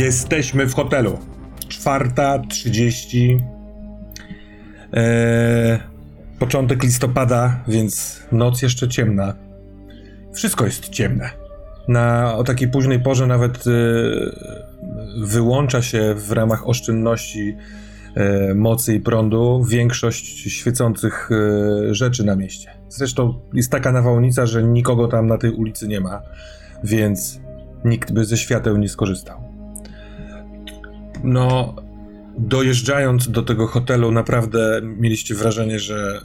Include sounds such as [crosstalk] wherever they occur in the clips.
Jesteśmy w hotelu. Czwarta, trzydzieści. Eee, początek listopada, więc noc jeszcze ciemna. Wszystko jest ciemne. Na, o takiej późnej porze nawet e, wyłącza się w ramach oszczędności e, mocy i prądu większość świecących e, rzeczy na mieście. Zresztą jest taka nawałnica, że nikogo tam na tej ulicy nie ma, więc nikt by ze świateł nie skorzystał. No, dojeżdżając do tego hotelu, naprawdę mieliście wrażenie, że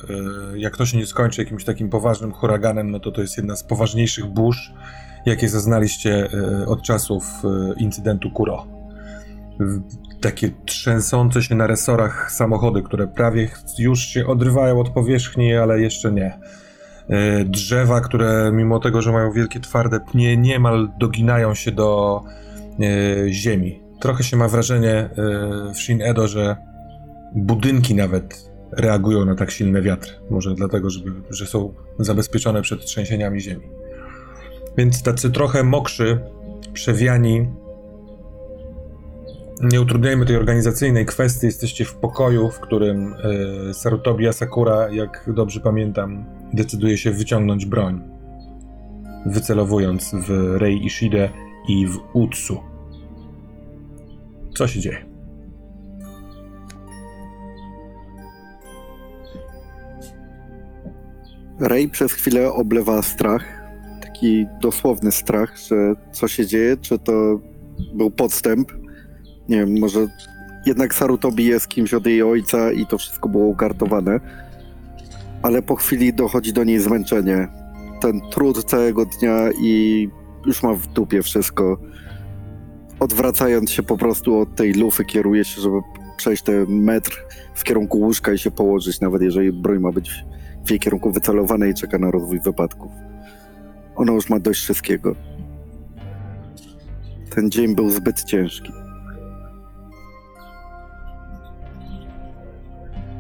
y, jak to się nie skończy jakimś takim poważnym huraganem, no to to jest jedna z poważniejszych burz, jakie zaznaliście y, od czasów y, incydentu Kuro. Takie trzęsące się na resorach samochody, które prawie już się odrywają od powierzchni, ale jeszcze nie. Drzewa, które mimo tego, że mają wielkie twarde pnie, niemal doginają się do ziemi trochę się ma wrażenie e, w Shin Edo, że budynki nawet reagują na tak silny wiatr. Może dlatego, żeby, że są zabezpieczone przed trzęsieniami ziemi. Więc tacy trochę mokrzy, przewiani. Nie utrudniajmy tej organizacyjnej kwestii. Jesteście w pokoju, w którym y, Sarutobi Asakura, jak dobrze pamiętam, decyduje się wyciągnąć broń, wycelowując w Rei Ishide i w Utsu. Co się dzieje? Ray przez chwilę oblewa strach. Taki dosłowny strach, że co się dzieje, czy to był podstęp. Nie wiem, może jednak Sarutobi jest kimś od jej ojca i to wszystko było ukartowane. Ale po chwili dochodzi do niej zmęczenie. Ten trud całego dnia i już ma w dupie wszystko odwracając się po prostu od tej lufy, kieruje się, żeby przejść ten metr w kierunku łóżka i się położyć, nawet jeżeli broń ma być w jej kierunku wycelowana i czeka na rozwój wypadków. Ona już ma dość wszystkiego. Ten dzień był zbyt ciężki.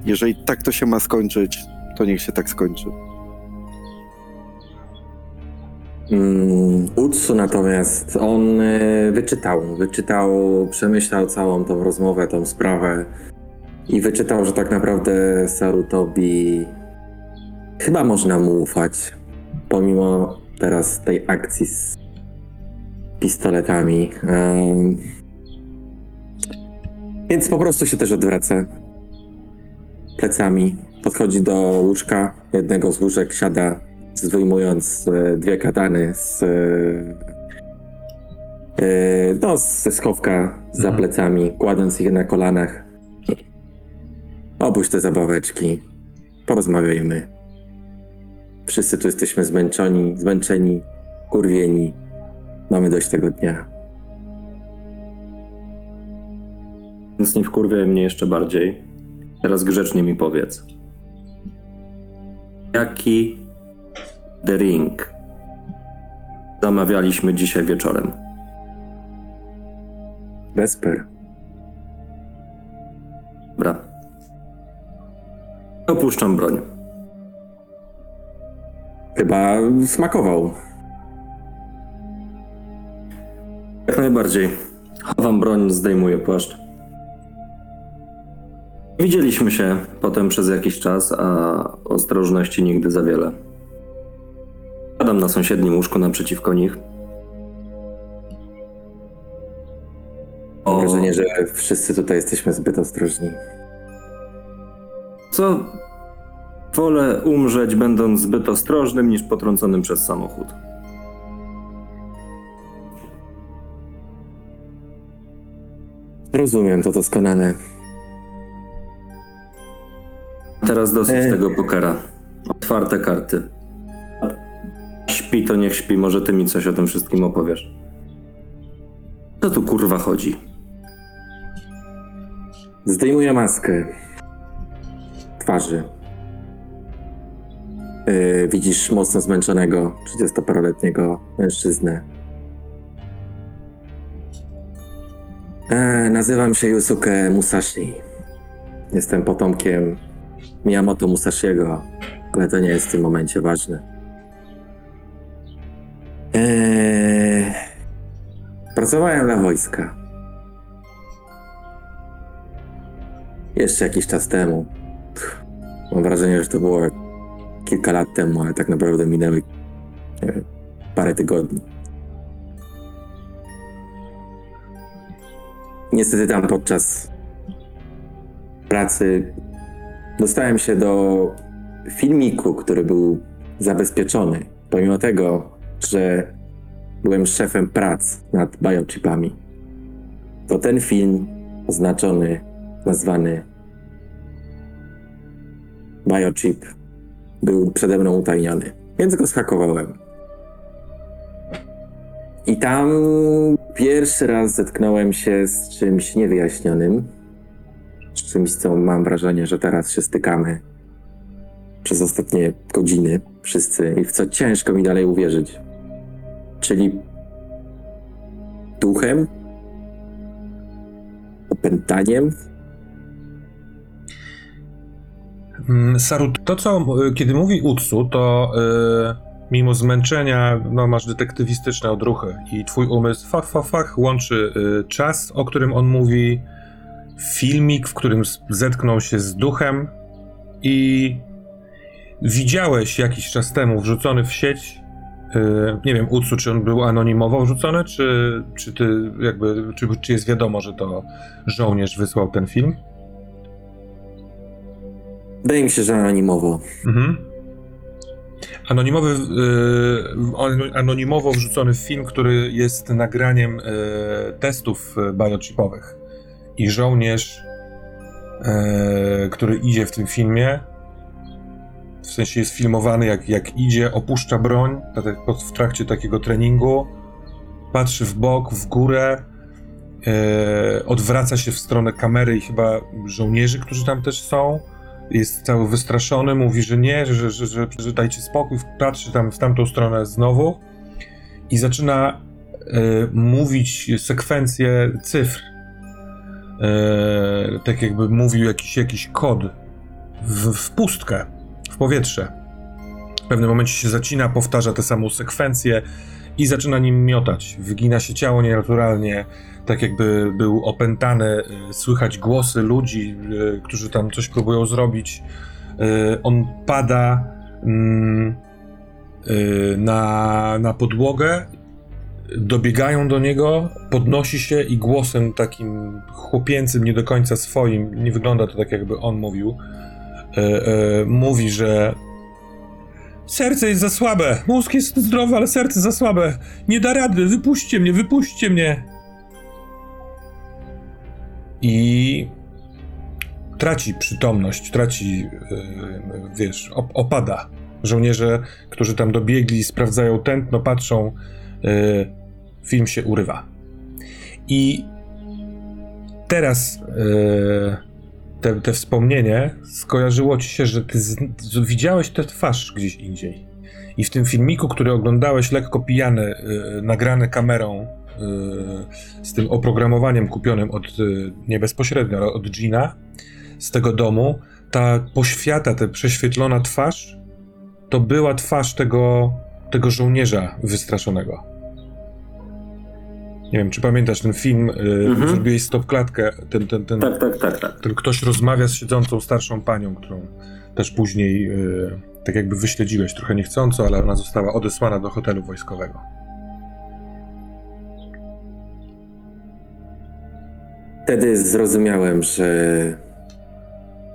Jeżeli tak to się ma skończyć, to niech się tak skończy. Mm, Utsu natomiast on e, wyczytał, wyczytał, przemyślał całą tą rozmowę, tą sprawę i wyczytał, że tak naprawdę Sarutobi chyba można mu ufać, pomimo teraz tej akcji z pistoletami. Więc po prostu się też odwraca plecami, podchodzi do łóżka, jednego z łóżek, siada zdejmując e, dwie katany z, e, e, no, ze schowka za mhm. plecami, kładąc je na kolanach. Opuść te zabaweczki, porozmawiajmy. Wszyscy tu jesteśmy zmęczeni, zmęczeni, kurwieni. Mamy dość tego dnia. Więc nie wkurwiaj mnie jeszcze bardziej. Teraz grzecznie mi powiedz. Jaki The Ring. Zamawialiśmy dzisiaj wieczorem. Vesper. Dobra. Opuszczam broń. Chyba smakował. Jak najbardziej. Chowam broń, zdejmuję płaszcz. Widzieliśmy się potem przez jakiś czas, a ostrożności nigdy za wiele. Padam na sąsiednim łóżku naprzeciwko nich. Mam wrażenie, że wszyscy tutaj jesteśmy zbyt ostrożni. Co? Wolę umrzeć, będąc zbyt ostrożnym, niż potrąconym przez samochód. Rozumiem to doskonale. Teraz dosyć e... tego pokera. Otwarte karty śpi, to niech śpi. Może ty mi coś o tym wszystkim opowiesz. Co tu kurwa chodzi? Zdejmuję maskę twarzy. Yy, widzisz mocno zmęczonego 30-paroletniego mężczyznę. E, nazywam się Yusuke Musashi. Jestem potomkiem Miyamoto Musashiego, ale to nie jest w tym momencie ważne. Eee, pracowałem dla wojska. Jeszcze jakiś czas temu. Mam wrażenie, że to było kilka lat temu, ale tak naprawdę minęły parę tygodni. Niestety tam podczas pracy dostałem się do filmiku, który był zabezpieczony. Pomimo tego że byłem szefem prac nad biochipami. To ten film oznaczony, nazwany biochip był przede mną utajniony, więc go schakowałem. I tam pierwszy raz zetknąłem się z czymś niewyjaśnionym, z czymś, co mam wrażenie, że teraz się stykamy przez ostatnie godziny wszyscy i w co ciężko mi dalej uwierzyć. Czyli duchem, opętaniem, Mm, Saru, to co, y, kiedy mówi Utsu, to y, mimo zmęczenia, no masz detektywistyczne odruchy i twój umysł fach, fach, fach łączy y, czas, o którym on mówi, filmik, w którym zetknął się z duchem i widziałeś jakiś czas temu wrzucony w sieć, nie wiem, Utsu, czy on był anonimowo wrzucony, czy, czy ty jakby, czy, czy jest wiadomo, że to żołnierz wysłał ten film? wydaje mi się, że anonimowo. Mhm. Anonimowy, on- anonimowo wrzucony film, który jest nagraniem y, testów biochipowych. I żołnierz, który idzie w tym filmie, w sensie jest filmowany jak, jak idzie, opuszcza broń w trakcie takiego treningu, patrzy w bok, w górę, y, odwraca się w stronę kamery i chyba żołnierzy, którzy tam też są jest cały wystraszony, mówi, że nie, że, że, że, że dajcie spokój, patrzy tam w tamtą stronę znowu i zaczyna e, mówić sekwencję cyfr. E, tak jakby mówił jakiś, jakiś kod w, w pustkę, w powietrze. W pewnym momencie się zacina, powtarza tę samą sekwencję i zaczyna nim miotać. Wygina się ciało nienaturalnie, tak jakby był opętany, y, słychać głosy ludzi, y, którzy tam coś próbują zrobić. Y, On pada mm, na, na podłogę, dobiegają do niego, podnosi się i głosem takim chłopięcym, nie do końca swoim, nie wygląda to tak jakby on mówił, mówi, że serce jest za słabe, mózg jest zdrowy, ale serce za słabe, nie da rady, wypuśćcie mnie, wypuśćcie mnie i traci przytomność, traci, yy, wiesz, op- opada. Żołnierze, którzy tam dobiegli, sprawdzają tętno, patrzą, film się urywa. I teraz te, te wspomnienie skojarzyło ci się, że ty z, z, widziałeś tę twarz gdzieś indziej. I w tym filmiku, który oglądałeś lekko pijany, yy, nagrany kamerą, yy, z tym oprogramowaniem kupionym od, y, nie bezpośrednio, ale od Gina, z tego domu, ta poświata, ta prześwietlona twarz, to była twarz tego, tego żołnierza wystraszonego. Nie wiem, czy pamiętasz ten film, y, Mhm. zrobiłeś stopklatkę, ten, ten, ten, Tak, tak, tak, tak. ten ktoś rozmawia z siedzącą starszą panią, którą też później y, tak jakby wyśledziłeś trochę niechcąco, ale ona została odesłana do hotelu wojskowego. Wtedy zrozumiałem, że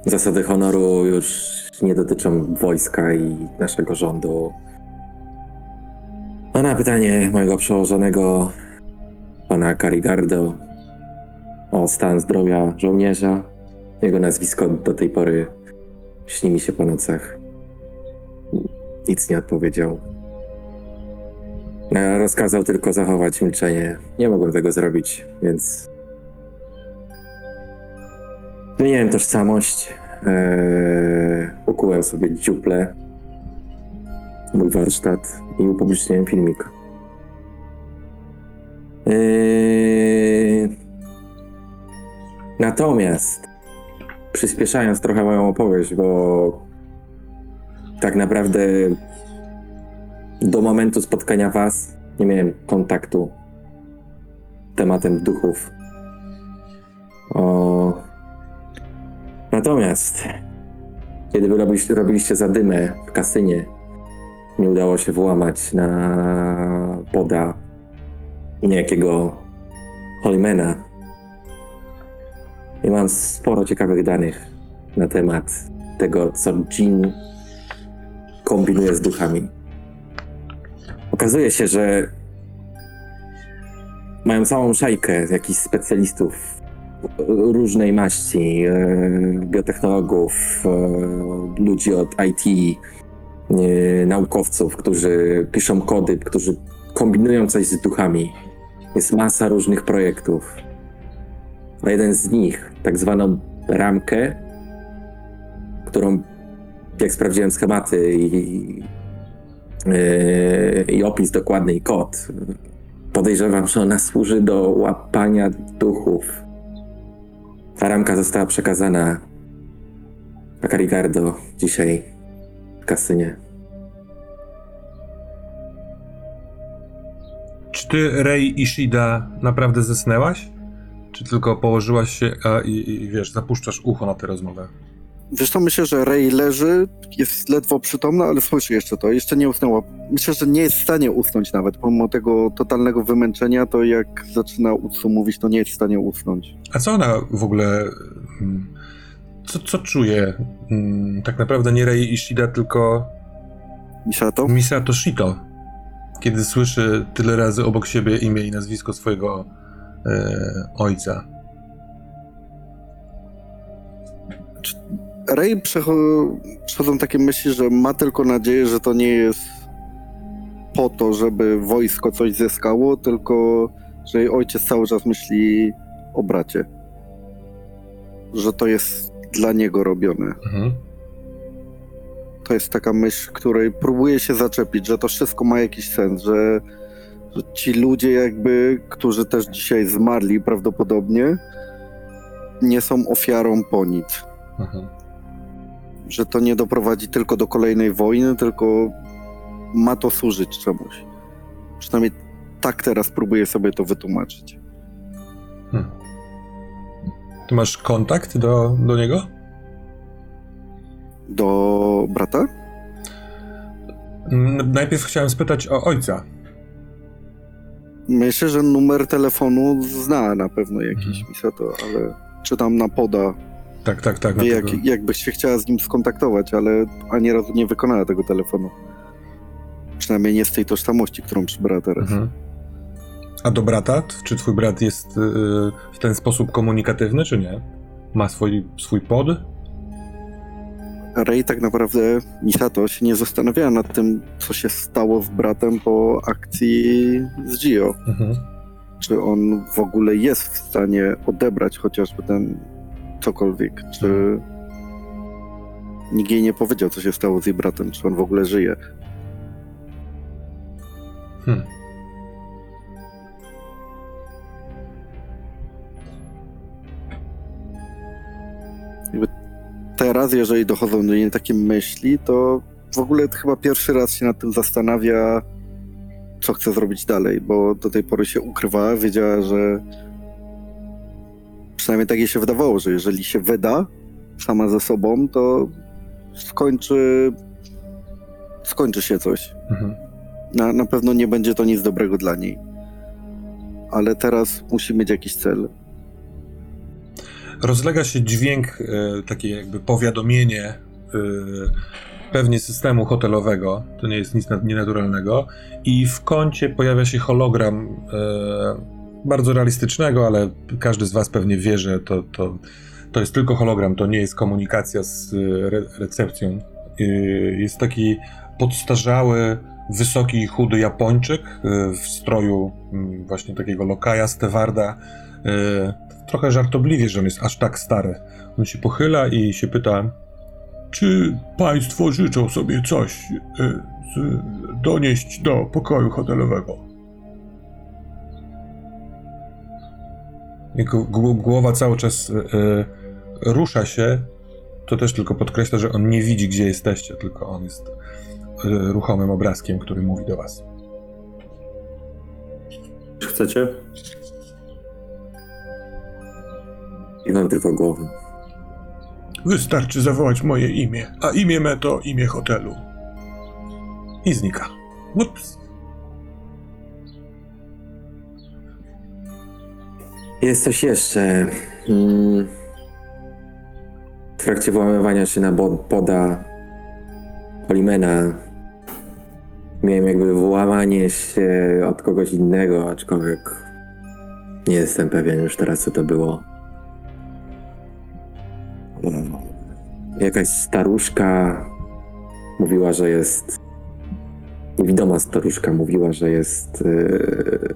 zasady honoru już nie dotyczą wojska i naszego rządu. A na pytanie mojego przełożonego, pana Carigardo, o stan zdrowia żołnierza, jego nazwisko do tej pory śni mi się po nocach. Nic nie odpowiedział. E, Rozkazał tylko zachować milczenie. Nie mogłem tego zrobić, więc Zmieniłem tożsamość. Eee, ukułem sobie dziuplę, mój warsztat i upubliczniłem filmik. Eee, natomiast, przyspieszając trochę moją opowieść, bo tak naprawdę do momentu spotkania Was nie miałem kontaktu tematem duchów. O, Natomiast, kiedy wy robiliście, robiliście zadymę w kasynie, nie udało się włamać na poda niejakiego Holmena. I mam sporo ciekawych danych na temat tego, co Jean kombinuje z duchami. Okazuje się, że mają całą szajkę jakichś specjalistów różnej maści, e, biotechnologów, e, ludzi od IT, e, naukowców, którzy piszą kody, którzy kombinują coś z duchami. Jest masa różnych projektów. A jeden z nich, tak zwaną ramkę, którą, jak sprawdziłem schematy i, e, i opis dokładny i kod, podejrzewam, że ona służy do łapania duchów. Ta ramka została przekazana na Carigardo dzisiaj w kasynie. Czy ty, Rei Ishida, naprawdę zesnęłaś? Czy tylko położyłaś się a, i, i wiesz, zapuszczasz ucho na tę rozmowę? Wiesz to myślę, że Rey leży, jest ledwo przytomna, ale słyszy jeszcze to. Jeszcze nie usnęła. Myślę, że nie jest w stanie usnąć nawet. Pomimo tego totalnego wymęczenia, to jak zaczyna Utsu mówić, to nie jest w stanie usnąć. A co ona w ogóle. mm, Co, co czuje? Mm, Tak naprawdę nie Rei Ishida, tylko Misato? Misato Shito. Kiedy słyszy tyle razy obok siebie imię i nazwisko swojego e, ojca. Przecho- przechodzą takie myśli, że ma tylko nadzieję, że to nie jest po to, żeby wojsko coś zyskało, tylko że jej ojciec cały czas myśli o bracie. Że to jest dla niego robione. Mhm. To jest taka myśl, której próbuje się zaczepić, że to wszystko ma jakiś sens, że, że ci ludzie jakby, którzy też dzisiaj zmarli prawdopodobnie, nie są ofiarą po nic. Mhm. Że to nie doprowadzi tylko do kolejnej wojny, tylko ma to służyć czemuś. Przynajmniej tak teraz próbuję sobie to wytłumaczyć. Ty masz kontakt do, do niego? Do brata? Najpierw chciałem spytać o ojca. Myślę, że numer telefonu zna na pewno jakiś Mhm. Misato, ale czy tam na poda Tak, tak, tak. Wie, jak, jakbyś się chciała z nim skontaktować, ale ani razu nie wykonała tego telefonu. Przynajmniej nie z tej tożsamości, którą przybrała teraz. Mhm. A do brata? Czy twój brat jest y, w ten sposób komunikatywny, czy nie? Ma swój, swój pod? Rey tak naprawdę, Misato, się nie zastanawiała nad tym, co się stało z bratem po akcji z Gio. Mhm. Czy on w ogóle jest w stanie odebrać chociażby ten cokolwiek, czy nikt jej nie powiedział, co się stało z jej bratem, czy on w ogóle żyje. Hmm. Teraz, jeżeli dochodzą do niej takie myśli, to w ogóle chyba pierwszy raz się nad tym zastanawia, co chce zrobić dalej, bo do tej pory się ukrywała, wiedziała, że przynajmniej tak jej się wydawało, że jeżeli się wyda sama ze sobą, to skończy skończy się coś. Mhm. Na, na pewno nie będzie to nic dobrego dla niej. Ale teraz musi mieć jakiś cel. Rozlega się dźwięk, e, takie jakby powiadomienie e, pewnie systemu hotelowego, to nie jest nic nienaturalnego. I w kącie pojawia się hologram e, bardzo realistycznego, ale każdy z was pewnie wie, że to, to, to jest tylko hologram, to nie jest komunikacja z re, recepcją. Jest taki podstarzały, wysoki, chudy Japończyk w stroju mm, właśnie takiego lokaja, stewarda, trochę żartobliwie, że on jest aż tak stary. On się pochyla i się pyta, czy państwo życzą sobie coś e, z, donieść do pokoju hotelowego? Jego gł- głowa cały czas e, e, rusza się. To też tylko podkreśla, że on nie widzi, gdzie jesteście, tylko on jest ruchomym obrazkiem, który mówi do was. Chcecie? I mam tylko głowę. Wystarczy zawołać moje imię, a imię me to imię hotelu. I znika. Ups. Jest coś jeszcze. Mm. W trakcie włamywania się na poda Polimena miałem jakby włamanie się od kogoś innego, aczkolwiek nie jestem pewien już teraz, co to było. Mm. Jakaś staruszka mówiła, że jest. Niewidoma staruszka mówiła, że jest. Yy,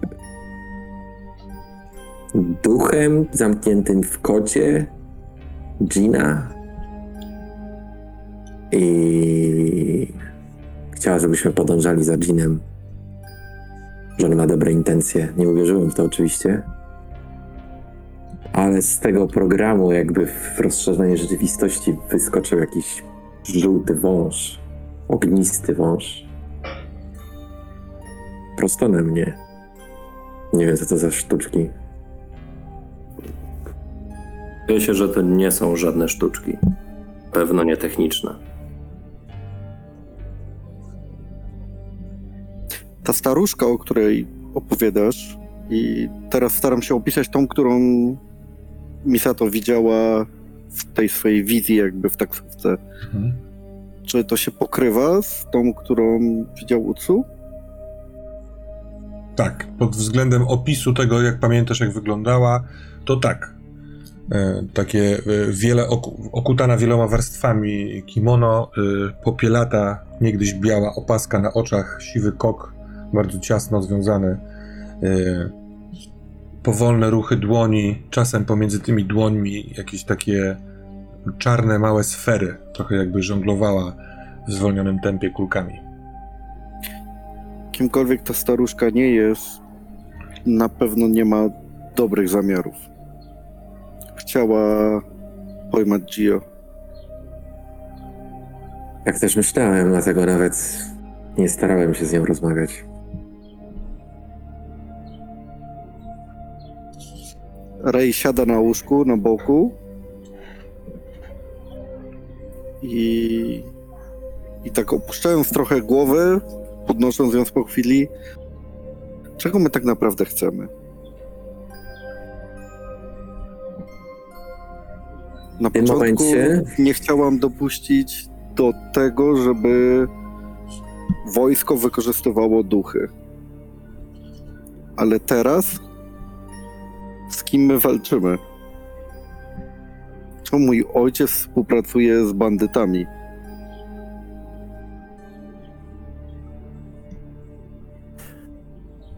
duchem zamkniętym w kocie Gina i chciała, żebyśmy podążali za Ginem. Że on ma dobre intencje. Nie uwierzyłem w to oczywiście. Ale z tego programu, jakby w rozszerzonej rzeczywistości, wyskoczył jakiś żółty wąż. Ognisty wąż. Prosto na mnie. Nie wiem, co to za sztuczki. Wydaje się, że to nie są żadne sztuczki. Pewno nie techniczne. Ta staruszka, o której opowiadasz, i teraz staram się opisać tą, którą Misato widziała w tej swojej wizji, jakby w taksówce. Mhm. Czy to się pokrywa z tą, którą widział Utsu? Tak, pod względem opisu tego, jak pamiętasz, jak wyglądała, to tak. E, takie e, wiele oku, okutana wieloma warstwami kimono, e, popielata, niegdyś biała opaska na oczach, siwy kok, bardzo ciasno związany, e, powolne ruchy dłoni, czasem pomiędzy tymi dłońmi jakieś takie czarne, małe sfery, trochę jakby żonglowała w zwolnionym tempie kulkami. Kimkolwiek ta staruszka nie jest, na pewno nie ma dobrych zamiarów. Chciała pojmać Gio. Tak też myślałem, dlatego nawet nie starałem się z nią rozmawiać. Ray siada na łóżku, na boku i, i tak opuszczając trochę głowę, podnosząc ją po chwili, czego my tak naprawdę chcemy? Na początku momencie- nie chciałam dopuścić do tego, żeby wojsko wykorzystywało duchy. Ale teraz z kim my walczymy? Czemu mój ojciec współpracuje z bandytami?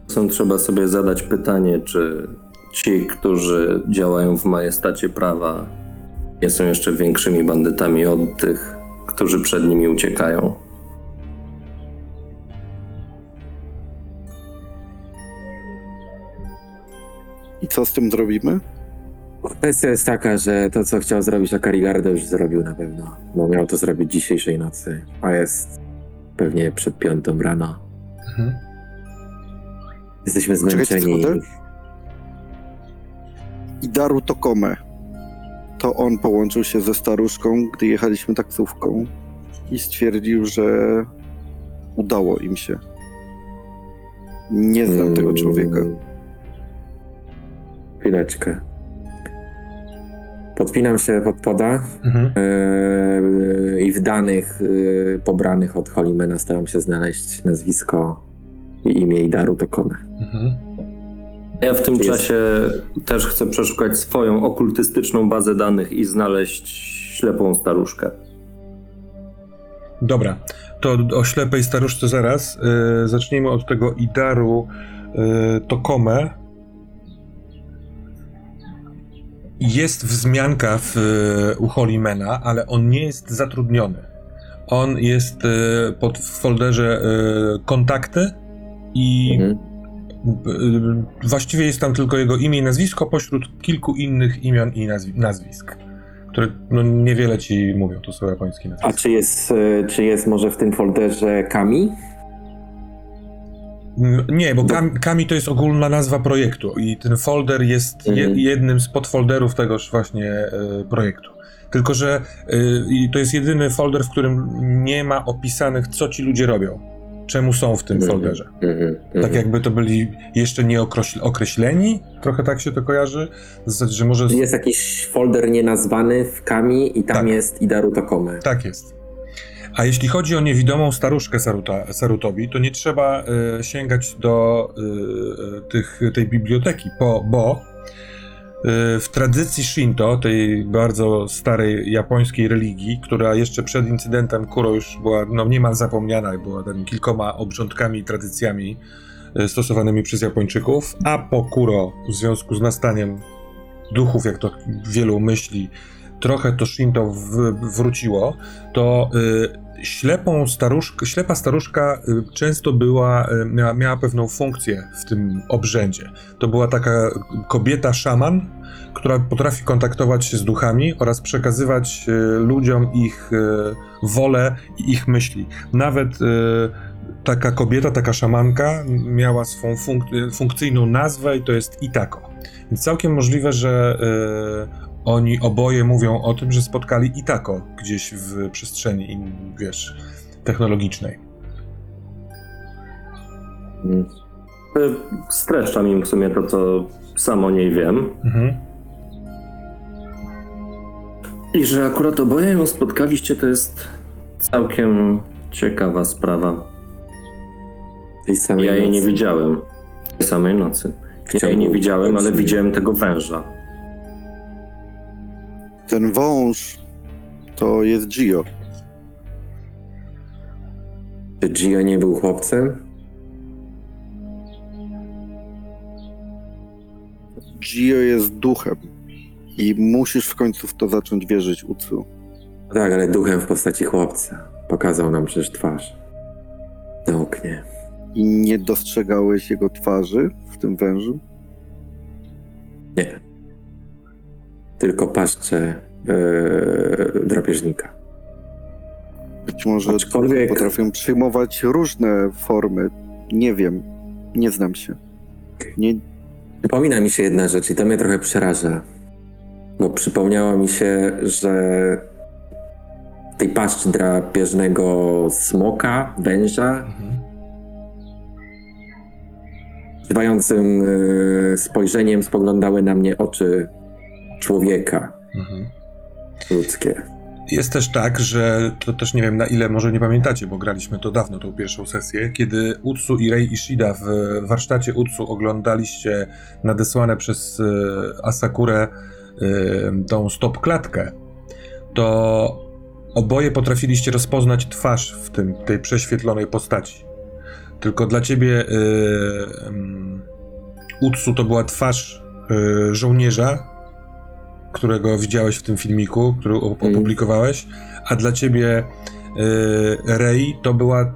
Są trzeba sobie zadać pytanie, czy ci, którzy działają w majestacie prawa, nie są jeszcze większymi bandytami od tych, którzy przed nimi uciekają. I co z tym zrobimy? Kwestia jest taka, że to, co chciał zrobić Akarigardo, już zrobił na pewno. Bo miał to zrobić dzisiejszej nocy, a jest pewnie przed piątą rano. Mhm. Jesteśmy zmęczeni. I Daru Tokome. To on połączył się ze staruszką, gdy jechaliśmy taksówką i stwierdził, że udało im się. Nie znam tego człowieka. Chwileczkę. Podpinam się pod poda Mhm. yy, i w danych yy, pobranych od Holimena staram się znaleźć nazwisko i imię i daru Tokome. Mhm. Ja w tym Jest. czasie też chcę przeszukać swoją okultystyczną bazę danych i znaleźć ślepą staruszkę. Dobra, to o ślepej staruszce zaraz. Yy, zacznijmy od tego Idaru yy, Tokome. Jest wzmianka w, yy, u Holimena, ale on nie jest zatrudniony. On jest yy, pod, w folderze yy, kontakty i Mhm. właściwie jest tam tylko jego imię i nazwisko pośród kilku innych imion i nazwi- nazwisk, które no, niewiele ci mówią. To są japońskie nazwiska. A czy jest, czy jest może w tym folderze Kami? Nie, bo Kam, Kami to jest ogólna nazwa projektu i ten folder jest je, Mhm. jednym z podfolderów tegoż właśnie e, projektu. Tylko, że i to jest jedyny folder, w którym nie ma opisanych, co ci ludzie robią. Czemu są w tym Mhm. folderze. Mhm, Tak jakby to byli jeszcze nie okrośl- określeni, trochę tak się to kojarzy. Że może. Jest jakiś folder nienazwany w Kami i tam Tak. jest Idaru Tokome. Tak jest. A jeśli chodzi o niewidomą staruszkę Saruta, Sarutobi, to nie trzeba e, sięgać do e, tych, tej biblioteki, bo, bo e, w tradycji Shinto, tej bardzo starej japońskiej religii, która jeszcze przed incydentem Kuro już była no, niemal zapomniana była tam kilkoma obrządkami i tradycjami stosowanymi przez Japończyków, a po Kuro w związku z nastaniem duchów, jak to wielu myśli, trochę to Shinto w, wróciło, to y, ślepą ślepa staruszka y, często była, y, miała, miała pewną funkcję w tym obrzędzie. To była taka kobieta szaman, która potrafi kontaktować się z duchami oraz przekazywać y, ludziom ich wolę i ich myśli. Nawet taka kobieta, taka szamanka miała swą funk- funkcyjną nazwę i to jest Itako. Więc całkiem możliwe, że oni oboje mówią o tym, że spotkali Itako gdzieś w przestrzeni, in, wiesz, technologicznej. Y, Streszczam im w sumie to, co sam o niej wiem. Mhm. I że akurat oboje ją spotkaliście, to jest całkiem ciekawa sprawa. Tej samej Ja jej nie nocy. widziałem tej samej nocy. Ja jej nie widziałem, ale widziałem tego węża. Ten wąż to jest Gio. Czy Gio nie był chłopcem? Gio jest duchem. I musisz w końcu w to zacząć wierzyć, Utsu. Tak, ale duchem w postaci chłopca. Pokazał nam przecież twarz. Na oknie. I nie dostrzegałeś jego twarzy w tym wężu? Nie. Tylko paszcze yy, drapieżnika. Być może Aczkolwiek- potrafią przyjmować różne formy. Nie wiem. Nie znam się. Nie, Przypomina mi się jedna rzecz i to mnie trochę przeraża. Bo przypomniało mi się, że w tej paszczy drapieżnego smoka, węża, Mhm. trwającym yy, spojrzeniem spoglądały na mnie oczy człowieka Mhm. ludzkie. Jest też tak, że to też nie wiem na ile może nie pamiętacie, bo graliśmy to dawno, tą pierwszą sesję, kiedy Utsu i Rei Ishida w warsztacie Utsu oglądaliście nadesłane przez e, Asakurę e, tą stop klatkę, to oboje potrafiliście rozpoznać twarz w tym, tej prześwietlonej postaci. Tylko dla ciebie e, Utsu to była twarz żołnierza, którego widziałeś w tym filmiku, który Mm. opublikowałeś, a dla ciebie y, Rei to była,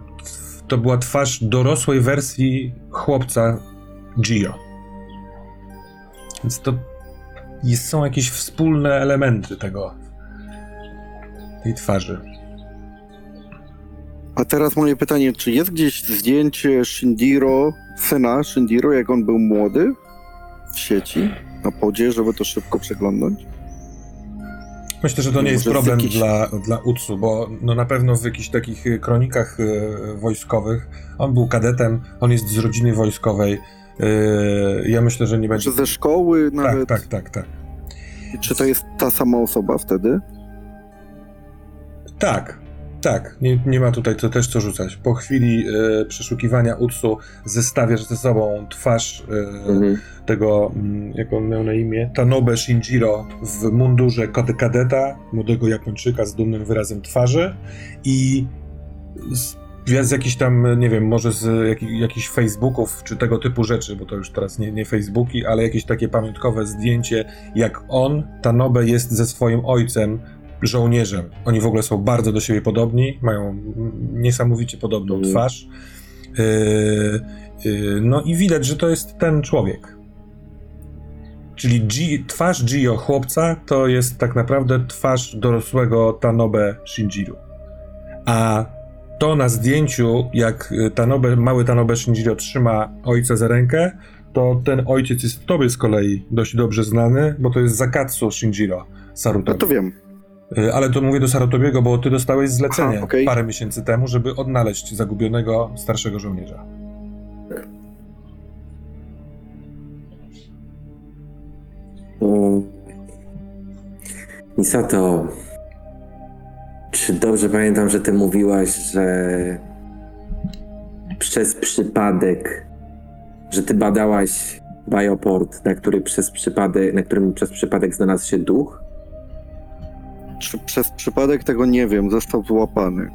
to była twarz dorosłej wersji chłopca Gio. Więc to jest, są jakieś wspólne elementy tego, tej twarzy. A teraz moje pytanie, czy jest gdzieś zdjęcie Shindiro, syna Shindiro, jak on był młody w sieci, na podzie, żeby to szybko przeglądnąć? Myślę, że to nie jest problem jakichś- dla, dla Utsu, bo no na pewno w jakichś takich y, kronikach y, wojskowych on był kadetem, on jest z rodziny wojskowej. y, ja myślę, że nie będzie. Czy ze szkoły Tak, nawet? tak, tak, tak. Czy to jest ta sama osoba wtedy? Tak, tak. Nie, nie ma tutaj co, też co rzucać. Po chwili y, przeszukiwania Utsu zestawiasz ze sobą twarz y, Mhm. tego, mm, jak on miał na imię, Tanobe Shinjiro w mundurze kade- kadeta, młodego Japończyka z dumnym wyrazem twarzy i z, z jakichś tam, nie wiem, może z jak, jakichś Facebooków czy tego typu rzeczy, bo to już teraz nie, nie Facebooki, ale jakieś takie pamiątkowe zdjęcie, jak on, Tanobe, jest ze swoim ojcem, żołnierzem. Oni w ogóle są bardzo do siebie podobni, mają mm, niesamowicie podobną Mhm. twarz. Yy, yy, no i widać, że to jest ten człowiek. Czyli G, twarz Gio chłopca to jest tak naprawdę twarz dorosłego Tanobe Shinjiru. A to na zdjęciu, jak y, Tanobe, mały Tanobe Shinjiro trzyma ojca za rękę, to ten ojciec jest tobie z kolei dość dobrze znany, bo to jest Zakatsu Shinjiro Sarutobi. No to wiem. Y, Ale to mówię do Sarutobiego, bo ty dostałeś zlecenie Aha, okej. parę miesięcy temu, żeby odnaleźć zagubionego starszego żołnierza. Mm. Misato, czy dobrze pamiętam, że ty mówiłaś, że przez przypadek, że ty badałaś bioport, na, który przez przypadek, na którym przez przypadek znalazł się duch? Czy przez przypadek tego nie wiem, został złapany.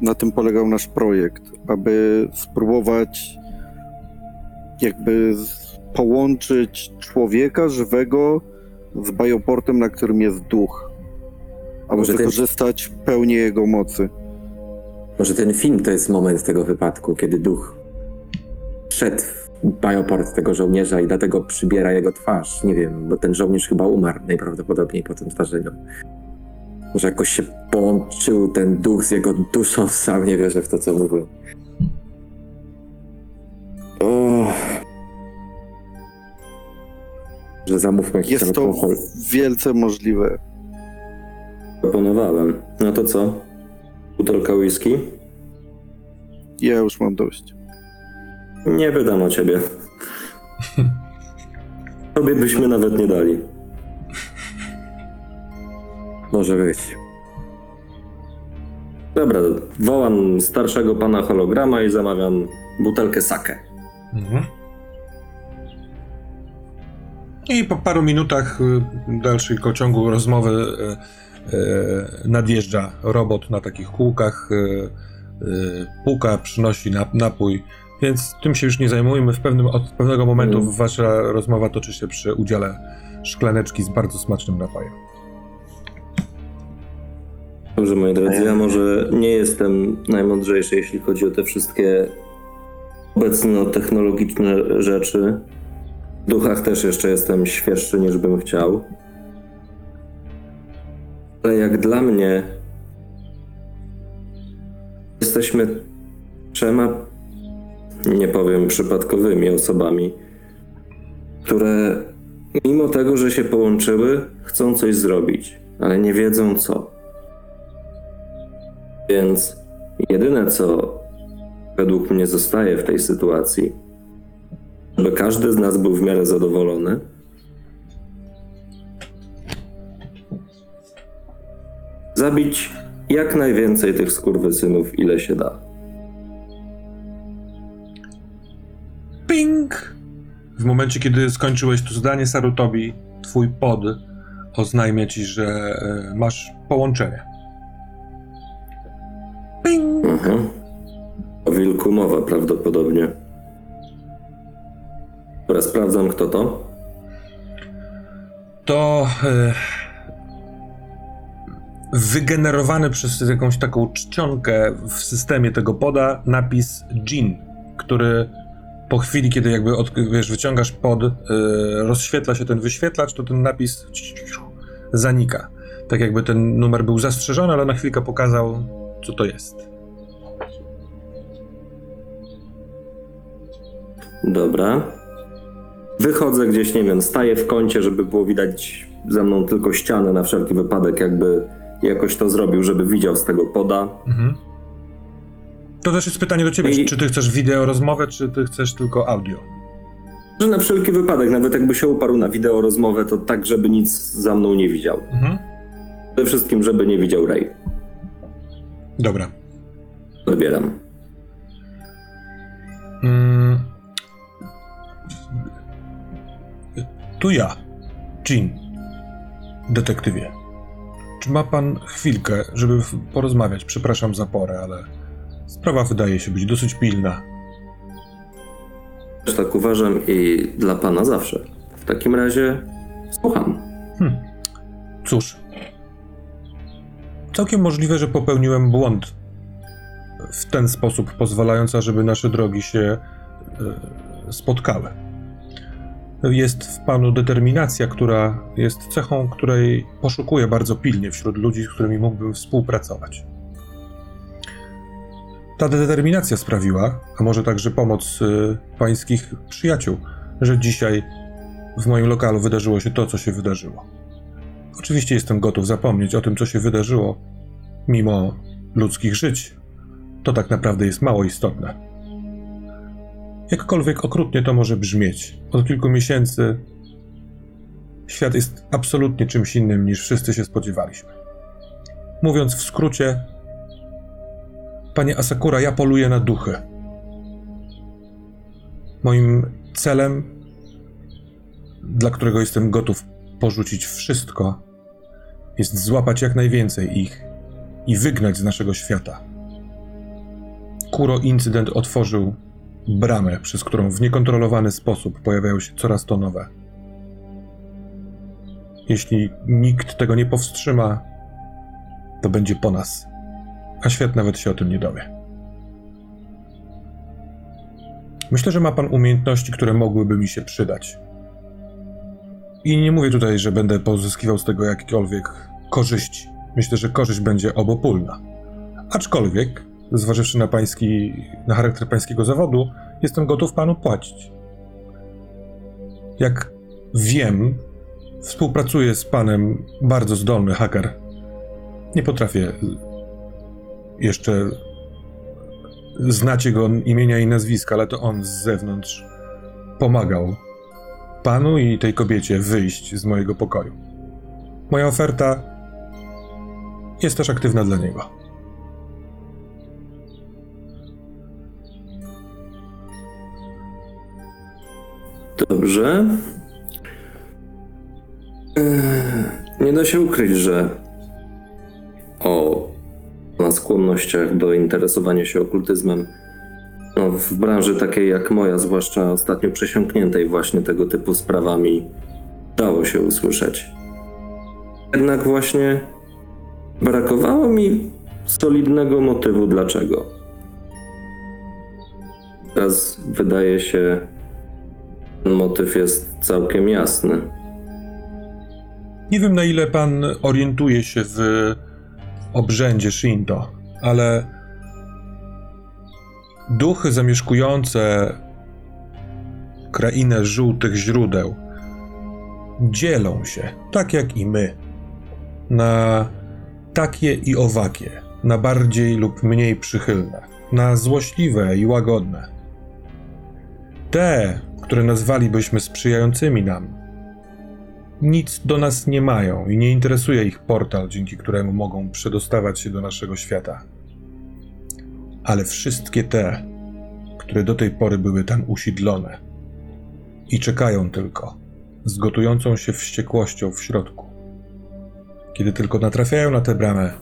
Na tym polegał nasz projekt, aby spróbować jakby połączyć człowieka żywego z bioportem, na którym jest duch. Aby Może ten- wykorzystać pełnię jego mocy. Może ten film to jest moment tego wypadku, kiedy duch wszedł w bioport tego żołnierza i dlatego przybiera jego twarz. Nie wiem, bo ten żołnierz chyba umarł najprawdopodobniej po tym zdarzeniu. Może jakoś się połączył ten duch z jego duszą, [laughs] sam nie wierzę w to, co mówię. O. Że zamówmy jakiś Jest to alkohol. wielce możliwe. Proponowałem. No to co? Butelka whisky? Ja już mam dość. Nie wydam o ciebie. [laughs] Tobie byśmy nawet nie dali. Może być. Dobra, wołam starszego pana holograma i zamawiam butelkę sake. Mhm. I po paru minutach y, dalszego ciągu rozmowy y, y, nadjeżdża robot na takich kółkach, puka, przynosi nap- napój, więc tym się już nie zajmujemy. W pewnym, od pewnego momentu Mm. wasza rozmowa toczy się przy udziale szklaneczki z bardzo smacznym napojem. Dobrze, moi drodzy, ja może nie jestem najmądrzejszy, jeśli chodzi o te wszystkie obecno-technologiczne rzeczy. W duchach też jeszcze jestem świeższy niż bym chciał. Ale jak dla mnie jesteśmy trzema, nie powiem przypadkowymi osobami, które mimo tego, że się połączyły, chcą coś zrobić, ale nie wiedzą co. Więc jedyne, co według mnie zostaje w tej sytuacji, żeby każdy z nas był w miarę zadowolony, zabić jak najwięcej tych skurwysynów, ile się da. Ping! W momencie, kiedy skończyłeś to zdanie, Sarutobi, twój pod oznajmia ci, że y, masz połączenie. Ping! Mhm. O wilku mowa prawdopodobnie. Dobra, sprawdzam kto to. to e, wygenerowany przez jakąś taką czcionkę w systemie tego poda napis Jin, który po chwili, kiedy jakby od, wiesz, wyciągasz pod, e, rozświetla się ten wyświetlacz, to ten napis zanika. Tak jakby ten numer był zastrzeżony, ale na chwilkę pokazał, co to jest. Dobra. Wychodzę gdzieś, nie wiem, staję w kącie, żeby było widać za mną tylko ścianę na wszelki wypadek, jakby jakoś to zrobił, żeby widział z tego poda. Mhm. To też jest pytanie do ciebie, I- czy ty chcesz wideo rozmowę, czy ty chcesz tylko audio? Że na wszelki wypadek, nawet jakby się uparł na wideo rozmowę, to tak, żeby nic za mną nie widział. Mhm. Przede wszystkim, żeby nie widział Ray. Dobra. Odbieram. Mm. Tu ja, Jean, detektywie. Czy ma pan chwilkę, żeby porozmawiać? Przepraszam za porę, ale sprawa wydaje się być dosyć pilna. Też tak uważam i dla pana zawsze. W takim razie słucham. Cóż, całkiem możliwe, że popełniłem błąd w ten sposób, pozwalający, żeby nasze drogi się e, spotkały. Jest w panu determinacja, która jest cechą, której poszukuję bardzo pilnie wśród ludzi, z którymi mógłbym współpracować. ta determinacja sprawiła, a może także pomoc y, pańskich przyjaciół, że dzisiaj w moim lokalu wydarzyło się to, co się wydarzyło. Oczywiście jestem gotów zapomnieć o tym, co się wydarzyło, mimo ludzkich żyć. To tak naprawdę jest mało istotne. Jakkolwiek okrutnie to może brzmieć, od kilku miesięcy świat jest absolutnie czymś innym niż wszyscy się spodziewaliśmy. Mówiąc w skrócie, panie Asakura, ja poluję na duchy. Moim celem, dla którego jestem gotów porzucić wszystko, jest złapać jak najwięcej ich i wygnać z naszego świata. Kuro incydent otworzył bramę, przez którą w niekontrolowany sposób pojawiają się coraz to nowe. Jeśli nikt tego nie powstrzyma, to będzie po nas, a świat nawet się o tym nie dowie. Myślę, że ma pan umiejętności, które mogłyby mi się przydać. I nie mówię tutaj, że będę pozyskiwał z tego jakiekolwiek korzyści. Myślę, że korzyść będzie obopólna. Aczkolwiek, zważywszy na pański, na charakter pańskiego zawodu, jestem gotów panu płacić. Jak wiem, współpracuję z panem bardzo zdolny haker. Nie potrafię jeszcze znać jego imienia i nazwiska, ale to on z zewnątrz pomagał panu i tej kobiecie wyjść z mojego pokoju. Moja oferta jest też aktywna dla niego. Dobrze. Eee, Nie da się ukryć, że o na skłonnościach do interesowania się okultyzmem no, w branży takiej jak moja, zwłaszcza ostatnio przesiąkniętej właśnie tego typu sprawami, dało się usłyszeć. Jednak właśnie brakowało mi solidnego motywu dlaczego. Teraz wydaje się, motyw jest całkiem jasny. Nie wiem, na ile pan orientuje się w obrzędzie Shinto, ale duchy zamieszkujące krainę żółtych źródeł dzielą się, tak jak i my, na takie i owakie, na bardziej lub mniej przychylne, na złośliwe i łagodne. Te, które nazwalibyśmy sprzyjającymi nam, nic do nas nie mają i nie interesuje ich portal, dzięki któremu mogą przedostawać się do naszego świata. Ale wszystkie te, które do tej pory były tam usiedlone i czekają tylko, z gotującą się wściekłością w środku. Kiedy tylko natrafiają na tę bramę,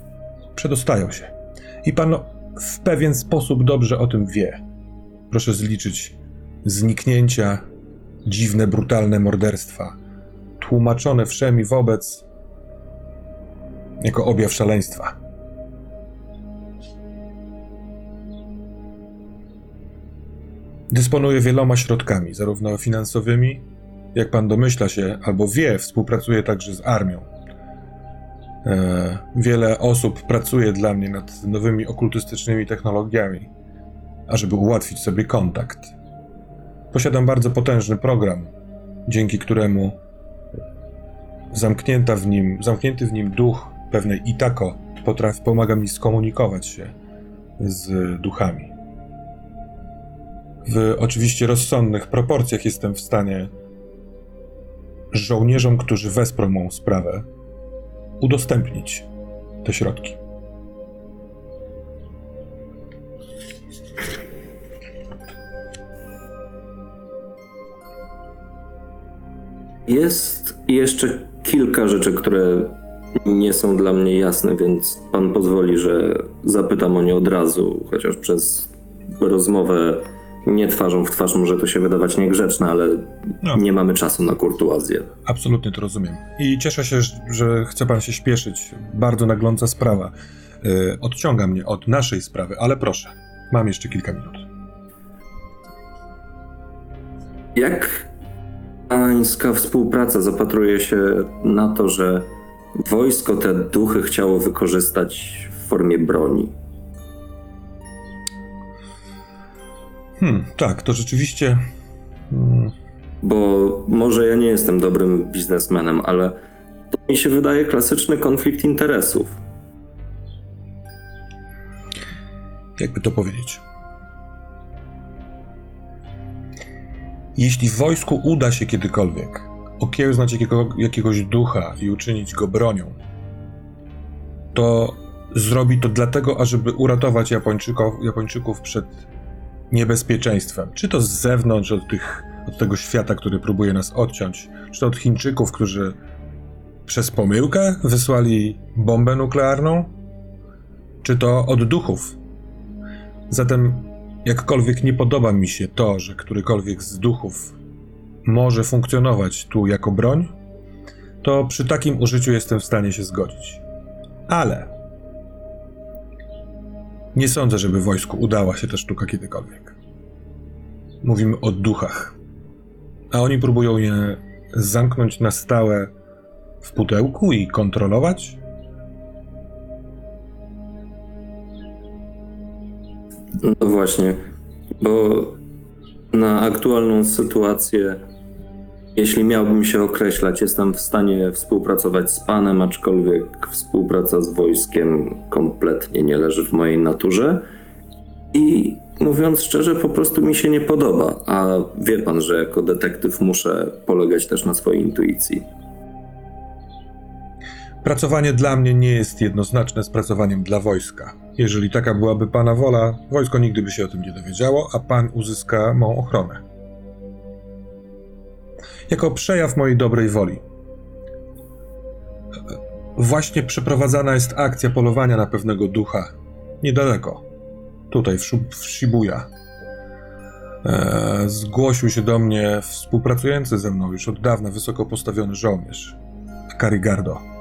przedostają się. I pan w pewien sposób dobrze o tym wie. Proszę zliczyć zniknięcia, dziwne, brutalne morderstwa, tłumaczone wszemi wobec jako objaw szaleństwa. Dysponuje wieloma środkami, zarówno finansowymi, jak pan domyśla się, albo wie, współpracuje także z armią. E, wiele osób pracuje dla mnie nad nowymi okultystycznymi technologiami, ażeby ułatwić sobie kontakt. Posiadam bardzo potężny program, dzięki któremu zamknięta w nim, zamknięty w nim duch pewnej Itako potrafi, pomaga mi skomunikować się z duchami. W oczywiście rozsądnych proporcjach jestem w stanie żołnierzom, którzy wesprą mą sprawę, udostępnić te środki. Jest jeszcze kilka rzeczy, które nie są dla mnie jasne, więc pan pozwoli, że zapytam o nie od razu, chociaż przez rozmowę nie twarzą w twarz może to się wydawać niegrzeczne, ale No. nie mamy czasu na kurtuazję. Absolutnie to rozumiem. I cieszę się, że- chce pan się śpieszyć. Bardzo nagląca sprawa. Yy, odciąga mnie od naszej sprawy, ale proszę, mam jeszcze kilka minut. Jak pańska współpraca zapatruje się na to, że wojsko te duchy chciało wykorzystać w formie broni? Hmm, tak, to rzeczywiście. Hmm, Bo może ja nie jestem dobrym biznesmenem, ale to mi się wydaje klasyczny konflikt interesów. jakby to powiedzieć. Jeśli w wojsku uda się kiedykolwiek okiełznać jakiego, jakiegoś ducha i uczynić go bronią, to zrobi to dlatego, ażeby uratować Japończyków, Japończyków przed niebezpieczeństwem. Czy to z zewnątrz, od, tych, od tego świata, który próbuje nas odciąć, czy to od Chińczyków, którzy przez pomyłkę wysłali bombę nuklearną, czy to od duchów, Zatem, jakkolwiek nie podoba mi się to, że którykolwiek z duchów może funkcjonować tu jako broń, to przy takim użyciu jestem w stanie się zgodzić. Ale nie sądzę, żeby wojsku udała się ta sztuka kiedykolwiek. Mówimy o duchach, a oni próbują je zamknąć na stałe w pudełku i kontrolować? No właśnie, bo na aktualną sytuację, jeśli miałbym się określać, jestem w stanie współpracować z panem, aczkolwiek współpraca z wojskiem kompletnie nie leży w mojej naturze. I mówiąc szczerze, po prostu mi się nie podoba. A wie pan, że jako detektyw muszę polegać też na swojej intuicji. Pracowanie dla mnie nie jest jednoznaczne z pracowaniem dla wojska. Jeżeli taka byłaby pana wola, wojsko nigdy by się o tym nie dowiedziało, a pan uzyska mą ochronę. Jako przejaw mojej dobrej woli. Właśnie przeprowadzana jest akcja polowania na pewnego ducha. Niedaleko. Tutaj, w, Shu- w Shibuya. Eee, zgłosił się do mnie współpracujący ze mną już od dawna wysoko postawiony żołnierz. Akari Gardo.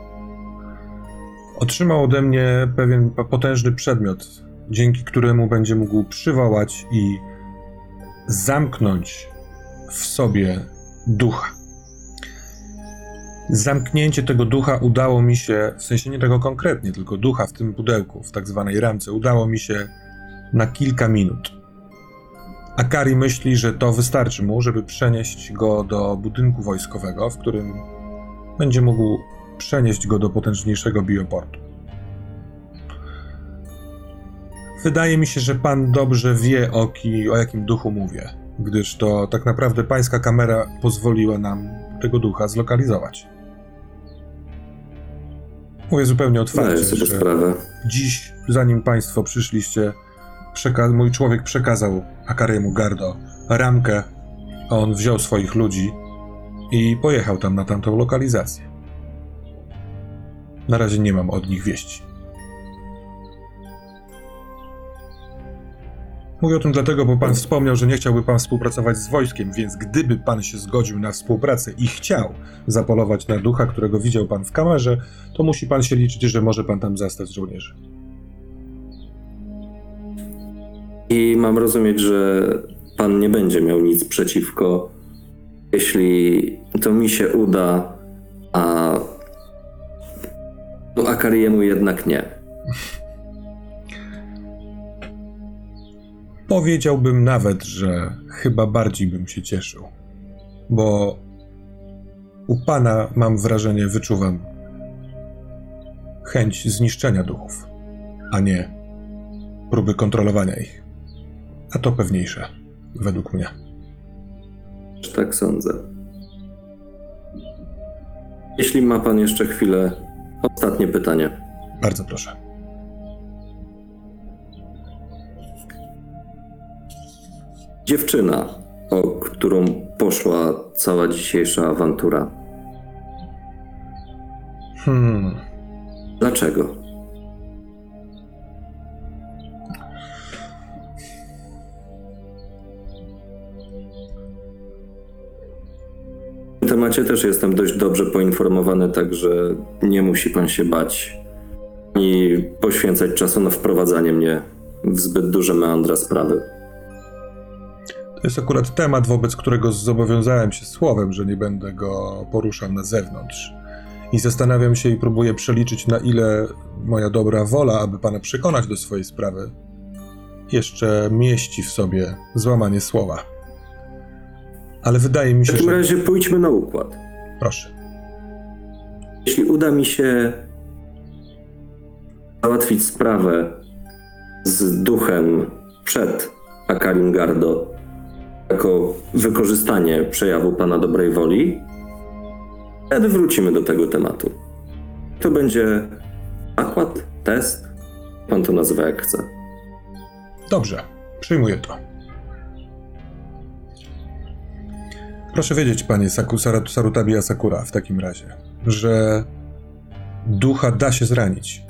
Otrzymał ode mnie pewien potężny przedmiot, dzięki któremu będzie mógł przywołać i zamknąć w sobie ducha. Zamknięcie tego ducha udało mi się, w sensie nie tego konkretnie, tylko ducha w tym pudełku, w tak zwanej ramce, udało mi się na kilka minut. Akari myśli, że to wystarczy mu, żeby przenieść go do budynku wojskowego, w którym będzie mógł przenieść go do potężniejszego bioportu. Wydaje mi się, że pan dobrze wie, o, ki, o jakim duchu mówię, gdyż to tak naprawdę pańska kamera pozwoliła nam tego ducha zlokalizować. Mówię zupełnie otwarcie, sobie że sprawę. dziś, zanim państwo przyszliście, przeka- mój człowiek przekazał Akariemu Gardo ramkę, a on wziął swoich ludzi i pojechał tam na tamtą lokalizację. Na razie nie mam od nich wieści. Mówię o tym dlatego, bo pan wspomniał, że nie chciałby pan współpracować z wojskiem, więc gdyby pan się zgodził na współpracę i chciał zapolować na ducha, którego widział pan w kamerze, to musi pan się liczyć, że może pan tam zastać żołnierzy. I mam rozumieć, że pan nie będzie miał nic przeciwko, jeśli to mi się uda, a no, Akariemu jednak nie. Powiedziałbym nawet, że chyba bardziej bym się cieszył, bo u pana mam wrażenie, wyczuwam chęć zniszczenia duchów, a nie próby kontrolowania ich. A to pewniejsze, według mnie. Tak sądzę. Jeśli ma pan jeszcze chwilę, ostatnie pytanie. Bardzo proszę. Dziewczyna, o którą poszła cała dzisiejsza awantura. Hmm. Dlaczego? Temacie też jestem dość dobrze poinformowany, także nie musi pan się bać i poświęcać czasu na wprowadzanie mnie w zbyt duże meandra sprawy. To jest akurat temat, wobec którego zobowiązałem się słowem, że nie będę go poruszał na zewnątrz. I zastanawiam się i próbuję przeliczyć, na ile moja dobra wola, aby pana przekonać do swojej sprawy, jeszcze mieści w sobie złamanie słowa. Ale wydaje mi W się, takim że. razie pójdźmy na układ. Proszę. Jeśli uda mi się załatwić sprawę z duchem przed Akalim Gardo jako wykorzystanie przejawu pana dobrej woli, wtedy wrócimy do tego tematu. To będzie zakład, test, pan to nazywa jak chce. Dobrze, przyjmuję to. Proszę wiedzieć, panie Saku, Sarutabi Asakura, w takim razie, że ducha da się zranić.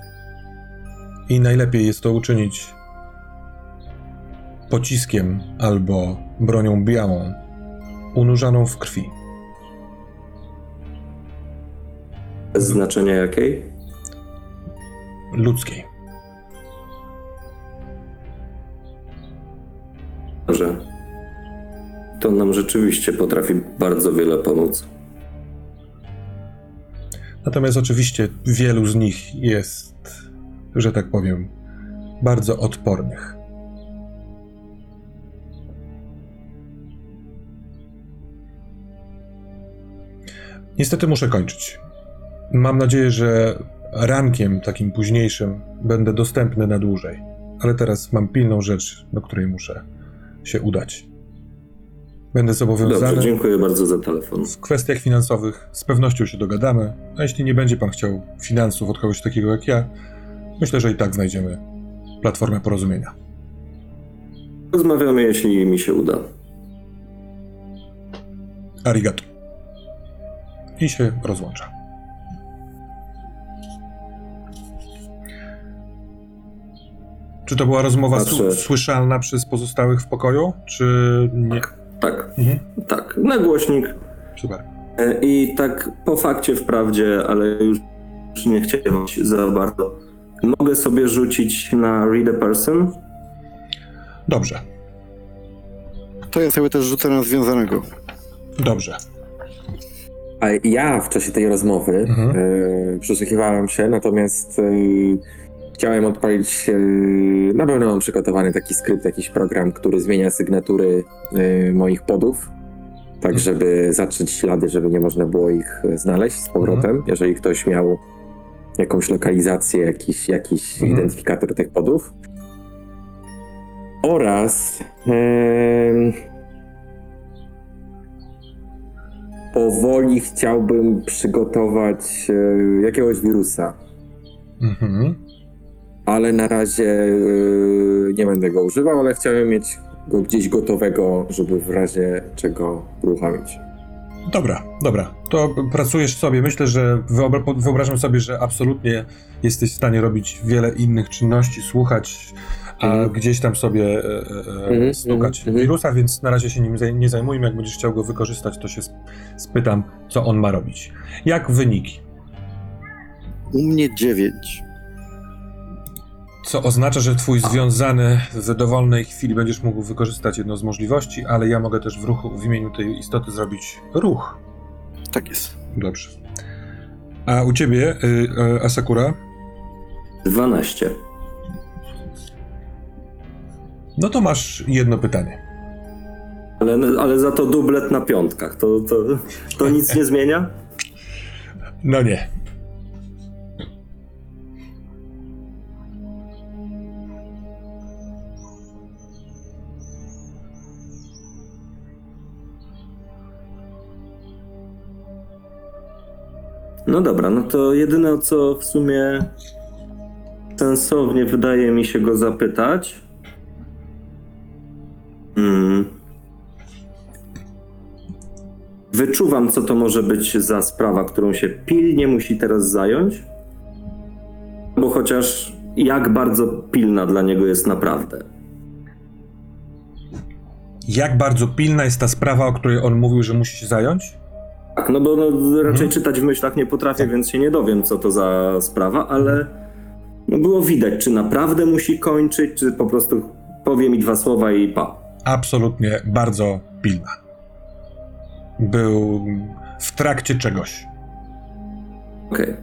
I najlepiej jest to uczynić pociskiem albo bronią białą, unurzaną w krwi. Bez znaczenia jakiej? ludzkiej. Że to nam rzeczywiście potrafi bardzo wiele pomóc. Natomiast oczywiście wielu z nich jest, że tak powiem, bardzo odpornych. Niestety muszę kończyć. Mam nadzieję, że rankiem takim późniejszym będę dostępny na dłużej. Ale teraz mam pilną rzecz, do której muszę się udać. Będę zobowiązany. Dobrze, dziękuję bardzo za telefon. W kwestiach finansowych z pewnością się dogadamy, a jeśli nie będzie pan chciał finansów od kogoś takiego jak ja, myślę, że i tak znajdziemy platformę porozumienia. Rozmawiamy, jeśli mi się uda. Arigato. I się rozłącza. Czy to była rozmowa Patrzę. słyszalna przez pozostałych w pokoju, czy nie? Tak, Mhm. tak. Na głośnik. Super. E, I tak po fakcie wprawdzie, ale już nie chciałem za bardzo. Mogę sobie rzucić na Read a Person? Dobrze, To ja sobie też rzucę na związanego. dobrze. A ja w czasie tej rozmowy Mhm. e, przysłuchiwałem się, natomiast e, chciałem odpalić. E, na pewno mam przygotowany taki skrypt, jakiś program, który zmienia sygnatury e, moich podów, tak żeby zatrzeć ślady, żeby nie można było ich e, znaleźć z powrotem, jeżeli ktoś miał jakąś lokalizację, jakiś, jakiś Mhm. identyfikator tych podów. Oraz em, powoli chciałbym przygotować e, jakiegoś wirusa, Mhm. Ale na razie e, nie będę go używał, ale chciałem mieć go gdzieś gotowego, żeby w razie czego uruchomić. Dobra, dobra. To pracujesz sobie. Myślę, że wyobra- wyobrażam sobie, że absolutnie jesteś w stanie robić wiele innych czynności, słuchać, a Mhm. gdzieś tam sobie e, e, e, Mhm, stukać mhm, mhm. wirusa, więc na razie się nim nie zajmujmy. Jak będziesz chciał go wykorzystać, to się sp- spytam, co on ma robić. Jak wyniki? U mnie 9. Co oznacza, że twój związany w dowolnej chwili będziesz mógł wykorzystać jedną z możliwości, ale ja mogę też w ruchu w imieniu tej istoty zrobić ruch. Tak jest. Dobrze. A u ciebie, y, y, Asakura? 12. No to masz jedno pytanie. Ale, ale za to dublet na piątkach. To, to, to nic nie zmienia? No nie. No dobra, no to jedyne o co w sumie sensownie wydaje mi się go zapytać. Hmm. Wyczuwam, co to może być za sprawa, którą się pilnie musi teraz zająć. Bo chociaż jak bardzo pilna dla niego jest naprawdę. Jak bardzo pilna jest ta sprawa, o której on mówił, że musi się zająć? Tak, no bo no, raczej Mhm. czytać w myślach nie potrafię, więc się nie dowiem, co to za sprawa, ale no było widać, czy naprawdę musi kończyć, czy po prostu powie mi dwa słowa i pa. Absolutnie bardzo pilna. Był w trakcie czegoś. Okej.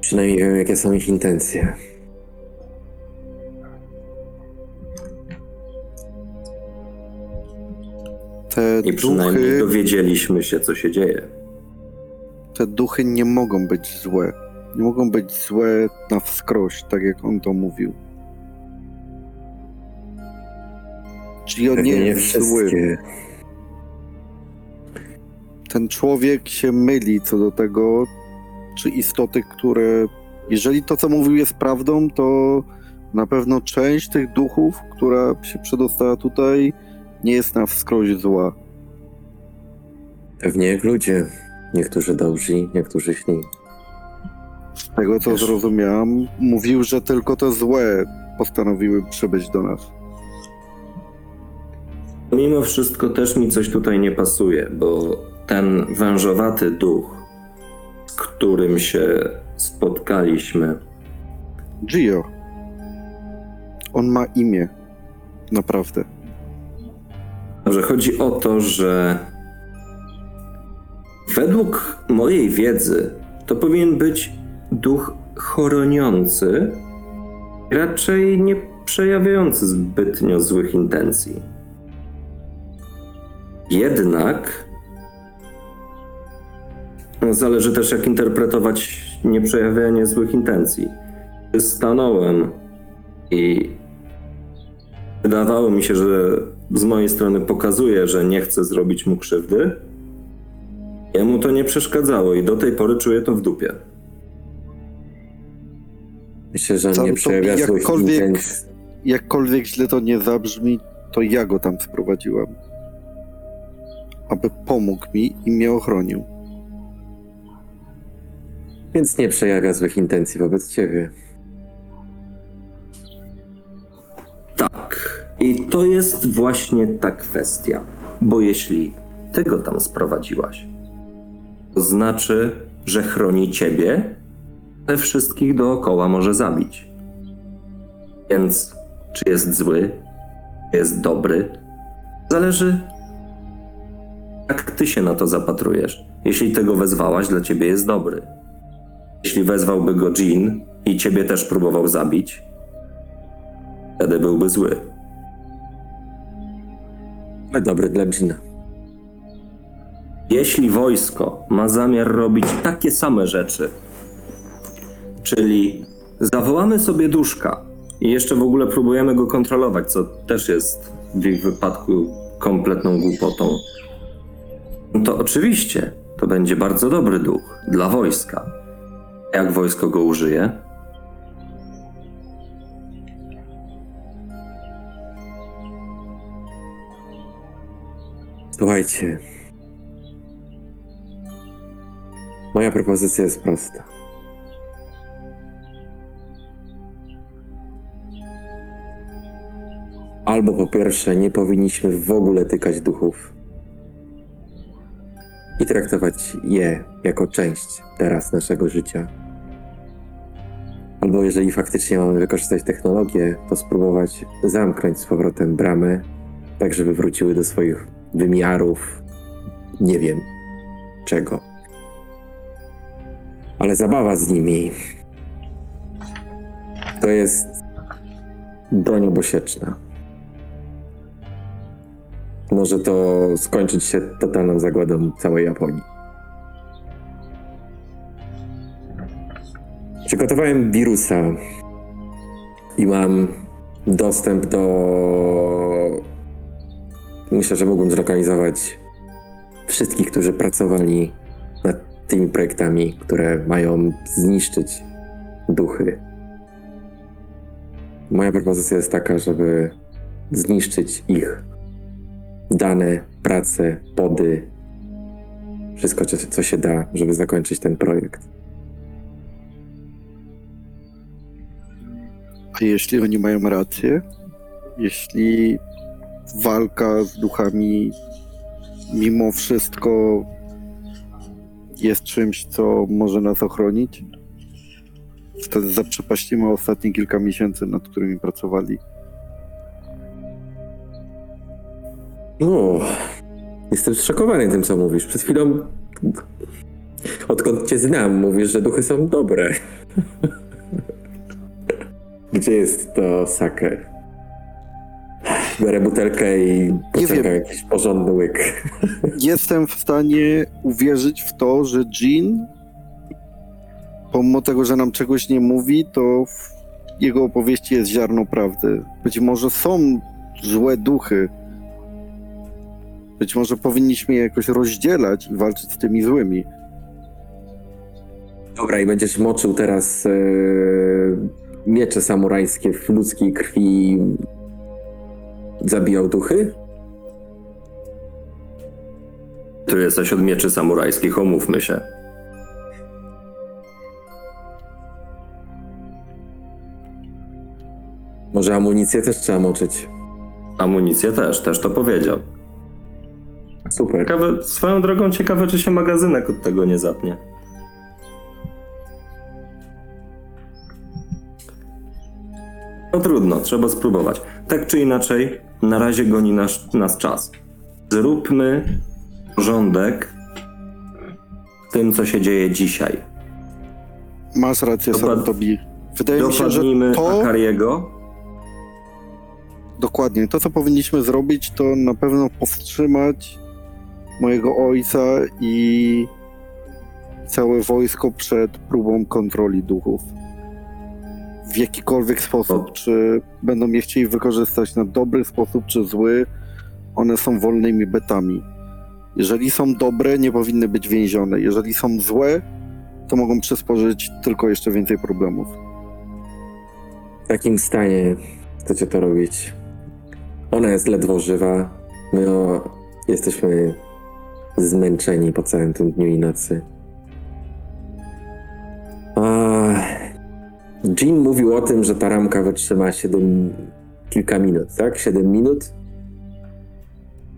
Przynajmniej wiem, jakie są ich intencje. Te I przynajmniej duchy, dowiedzieliśmy się, co się dzieje. te duchy nie mogą być złe. Nie mogą być złe na wskroś, tak jak on to mówił. Czyli on nie Pewnie nie jest zły. wszystkie. ten człowiek się myli co do tego, czy istoty, które. Jeżeli to, co mówił, jest prawdą, to na pewno część tych duchów, która się przedostała tutaj, nie jest na wskroś zła. Pewnie jak ludzie. Niektórzy dobrzy, niektórzy źli. Z tego, co Wiesz. zrozumiałam, mówił, że tylko te złe postanowiły przybyć do nas. Mimo wszystko też mi coś tutaj nie pasuje, bo ten wężowaty duch, z którym się spotkaliśmy, Gio. On ma imię. Naprawdę. Że chodzi o to, że według mojej wiedzy to powinien być duch chroniący, raczej nie przejawiający zbytnio złych intencji. Jednak zależy też, jak interpretować nieprzejawianie złych intencji. Stanąłem i wydawało mi się, że z mojej strony pokazuje, że nie chcę zrobić mu krzywdy. Jemu to nie przeszkadzało i do tej pory czuję to w dupie. Myślę, że on Tam nie przejawia złych jakkolwiek- intencji. Jakkolwiek źle to nie zabrzmi, to ja go tam sprowadziłam. Aby pomógł mi i mnie ochronił. Więc nie przejawia złych intencji wobec ciebie. Tak. I to jest właśnie ta kwestia. Bo jeśli ty go tam sprowadziłaś, to znaczy, że chroni ciebie, ale wszystkich dookoła może zabić. Więc czy jest zły, czy jest dobry, zależy, jak ty się na to zapatrujesz. Jeśli tego wezwałaś, dla ciebie jest dobry. Jeśli wezwałby go Jean i ciebie też próbował zabić, wtedy byłby zły. Dobry dla Gina. Jeśli wojsko ma zamiar robić takie same rzeczy, czyli zawołamy sobie duszka i jeszcze w ogóle próbujemy go kontrolować, co też jest w ich wypadku kompletną głupotą, to oczywiście to będzie bardzo dobry duch dla wojska. Jak wojsko go użyje? Słuchajcie. Moja propozycja jest prosta. Albo po pierwsze, nie powinniśmy w ogóle tykać duchów i traktować je jako część teraz naszego życia. Albo jeżeli faktycznie mamy wykorzystać technologię, to spróbować zamknąć z powrotem bramę, tak żeby wróciły do swoich wymiarów, nie wiem czego. Ale zabawa z nimi to jest broń obosieczna. Może to skończyć się totalną zagładą całej Japonii. Przygotowałem wirusa i mam dostęp do Myślę, że mógłbym zlokalizować wszystkich, którzy pracowali nad tymi projektami, które mają zniszczyć duchy. Moja propozycja jest taka, żeby zniszczyć ich dane, pracę, pody, wszystko, co się da, żeby zakończyć ten projekt. A jeśli oni mają rację, jeśli walka z duchami mimo wszystko jest czymś, co może nas ochronić, wtedy zaprzepaścimy ostatnie kilka miesięcy, nad którymi pracowali. No, jestem zszokowany tym, co mówisz. Przed chwilą Odkąd cię znam, mówisz, że duchy są dobre. [laughs] Gdzie jest to sake? Biorę butelkę i pociągam jakiś porządny łyk. [laughs] Jestem w stanie uwierzyć w to, że Jean, pomimo tego, że nam czegoś nie mówi, to w jego opowieści jest ziarno prawdy. Być może są złe duchy. Być może powinniśmy je jakoś rozdzielać i walczyć z tymi złymi. Dobra, i będziesz moczył teraz e, miecze samurajskie w ludzkiej krwi. Zabijał duchy? Tu jesteś od mieczy samurajskich, omówmy się. Może amunicję też trzeba moczyć. Amunicję też, też to powiedział. Super. Ciekawe, swoją drogą ciekawe, czy się magazynek od tego nie zapnie. No trudno, trzeba spróbować. Tak czy inaczej, na razie goni nas, nas czas. Zróbmy porządek w tym, co się dzieje dzisiaj. Masz rację, Dopad- Sarutobi. Wydaje mi się, że to... Akariego. Dokładnie. To, co powinniśmy zrobić, to na pewno powstrzymać mojego ojca i całe wojsko przed próbą kontroli duchów. W jakikolwiek sposób. Czy będą je chcieli wykorzystać na dobry sposób, czy zły, one są wolnymi betami. Jeżeli są dobre, nie powinny być więzione. Jeżeli są złe, to mogą przysporzyć tylko jeszcze więcej problemów. W takim stanie chcecie to robić. Ona jest ledwo żywa. My o, jesteśmy zmęczeni po całym tym dniu i nocy. A, Jean mówił o tym, że ta ramka wytrzyma 7 kilka minut, tak? 7 minut?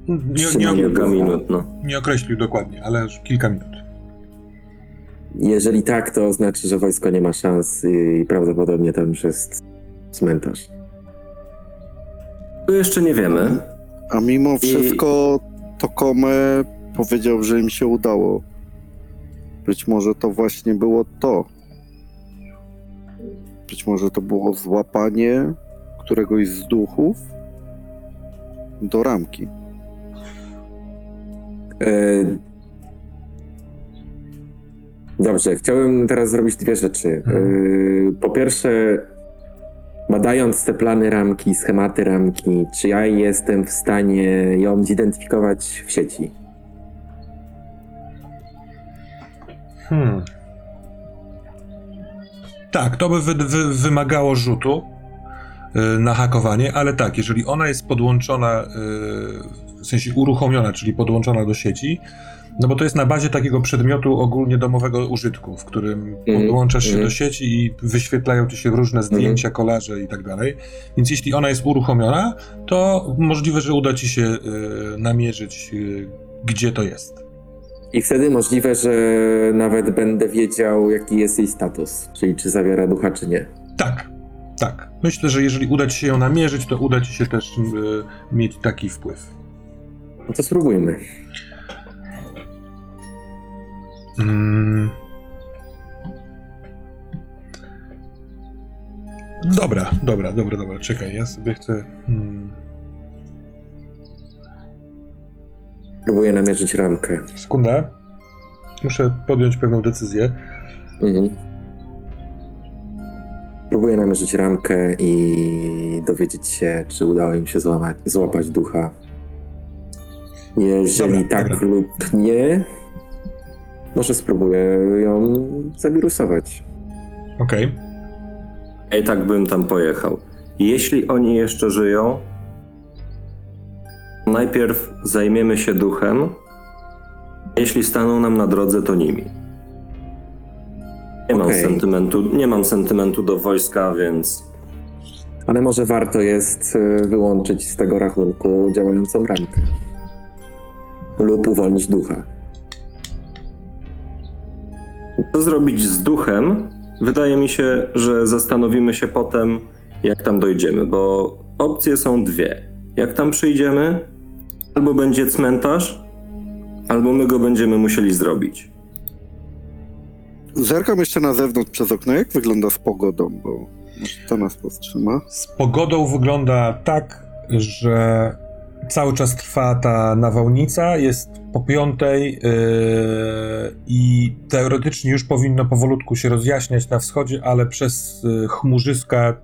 Nie, nie, Trzymanie Kilka minut, no. nie określił dokładnie, ale już kilka minut. Jeżeli tak, to znaczy, że wojsko nie ma szans i prawdopodobnie tam już jest cmentarz. Tu jeszcze nie wiemy. A mimo wszystko Tokome powiedział, że im się udało. Być może to właśnie było to. Być może to było złapanie któregoś z duchów do ramki. E, Dobrze, chciałbym teraz zrobić dwie rzeczy. E, Po pierwsze, badając te plany ramki, schematy ramki, czy ja jestem w stanie ją zidentyfikować w sieci? Hmm. Tak, to by wy, wy, wymagało rzutu y, na hakowanie, ale tak, jeżeli ona jest podłączona, y, w sensie uruchomiona, czyli podłączona do sieci, no bo to jest na bazie takiego przedmiotu ogólnie domowego użytku, w którym Mhm, podłączasz się mhm. do sieci i wyświetlają ci się różne zdjęcia, kolaże i tak dalej. Więc jeśli ona jest uruchomiona, to możliwe, że uda ci się y, namierzyć, y, gdzie to jest. I wtedy możliwe, że nawet będę wiedział, jaki jest jej status, czyli czy zawiera ducha, czy nie. Tak, tak. Myślę, że jeżeli uda ci się ją namierzyć, to uda ci się też y, mieć taki wpływ. No to spróbujmy. Mm. Dobra, dobra, dobra, dobra. Czekaj, ja sobie chcę. Hmm. Próbuję namierzyć ramkę. Sekunda. Muszę podjąć pewną decyzję. Mhm. Próbuję namierzyć ramkę i dowiedzieć się, czy udało im się złamać, złapać ducha. Jeżeli Dobra, tak dobra. lub nie, może spróbuję ją zawirusować. Okej. Ja i tak bym tam pojechał. Jeśli oni jeszcze żyją, najpierw zajmiemy się duchem. Jeśli staną nam na drodze, to nimi. Nie mam Okej. sentymentu, nie mam sentymentu do wojska, więc Ale może warto jest e, wyłączyć z tego rachunku działającą ramkę. Lub uwolnić ducha. co zrobić z duchem? Wydaje mi się, że zastanowimy się potem, jak tam dojdziemy, bo opcje są dwie. Jak tam przyjdziemy, albo będzie cmentarz, albo my go będziemy musieli zrobić. Zerkam jeszcze na zewnątrz przez okno, jak wygląda z pogodą, bo to nas powstrzyma. Z pogodą wygląda tak, że cały czas trwa ta nawałnica, jest po piątej yy, i teoretycznie już powinno powolutku się rozjaśniać na wschodzie, ale przez yy, chmurzyska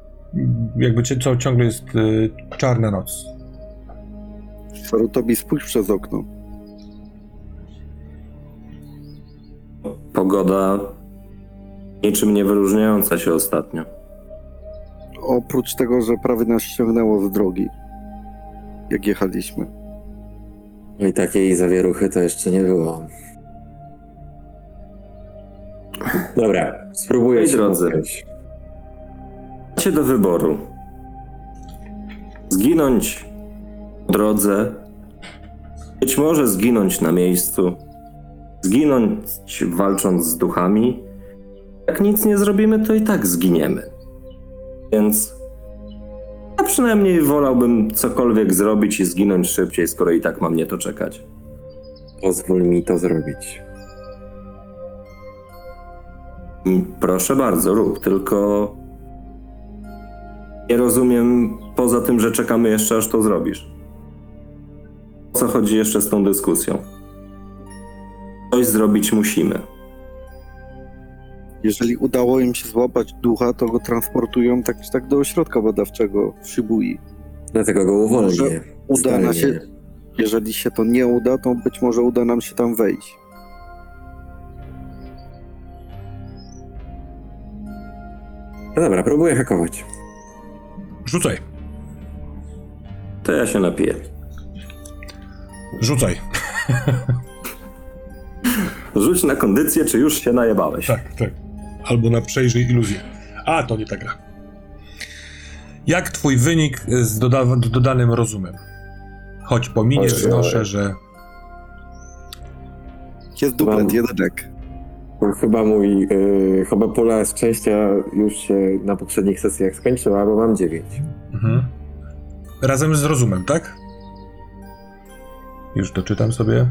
jakby co ciągle jest yy, czarna noc. Sarutobi, spójrz przez okno. Pogoda niczym nie wyróżniająca się ostatnio. Oprócz tego, że prawie nas ściągnęło z drogi, jak jechaliśmy. I takiej zawieruchy to jeszcze nie było. Dobra, spróbuję Moi się drodzy. Macie do wyboru. Zginąć drodze, być może zginąć na miejscu, zginąć walcząc z duchami. Jak nic nie zrobimy, to i tak zginiemy. Więc ja przynajmniej wolałbym cokolwiek zrobić i zginąć szybciej, skoro i tak ma mnie to czekać. Pozwól mi to zrobić. Proszę bardzo, rób, tylko nie rozumiem poza tym, że czekamy jeszcze aż to zrobisz. O co chodzi jeszcze z tą dyskusją? Coś zrobić musimy. Jeżeli udało im się złapać ducha, to go transportują tak czy tak do ośrodka badawczego w Shibui. Dlatego go uwolnię. Uda nam się, jeżeli się to nie uda, to być może uda nam się tam wejść. No dobra, próbuję hakować. Rzucaj, To ja się napiję. Rzucaj. [laughs] Rzuć na kondycję, czy już się najebałeś. Tak, tak. Albo na przejrzyj iluzję. A, to nie ta gra. Jak twój wynik z doda- dodanym rozumem? Choć pominiesz, Ojej. znoszę, że Jest duplet, Mam- jedynek. Chyba mój, yy, chyba pula szczęścia już się na poprzednich sesjach skończyła, bo mam 9. Mhm. Razem z rozumem, tak? Już doczytam sobie.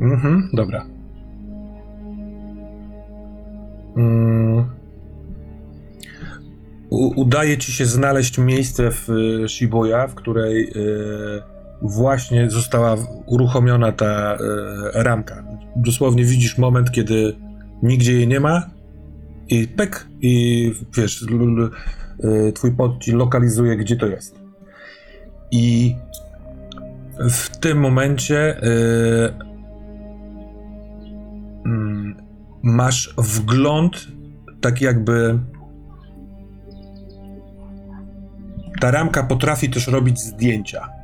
Mhm, dobra. Mm. Udaje ci się znaleźć miejsce w y, Shibuya, w której y, właśnie została uruchomiona ta y, ramka. Dosłownie widzisz moment, kiedy nigdzie jej nie ma i pek i wiesz, l, l, y, twój pod ci lokalizuje, gdzie to jest. I w tym momencie y, mm, masz wgląd tak jakby ta ramka potrafi też robić zdjęcia.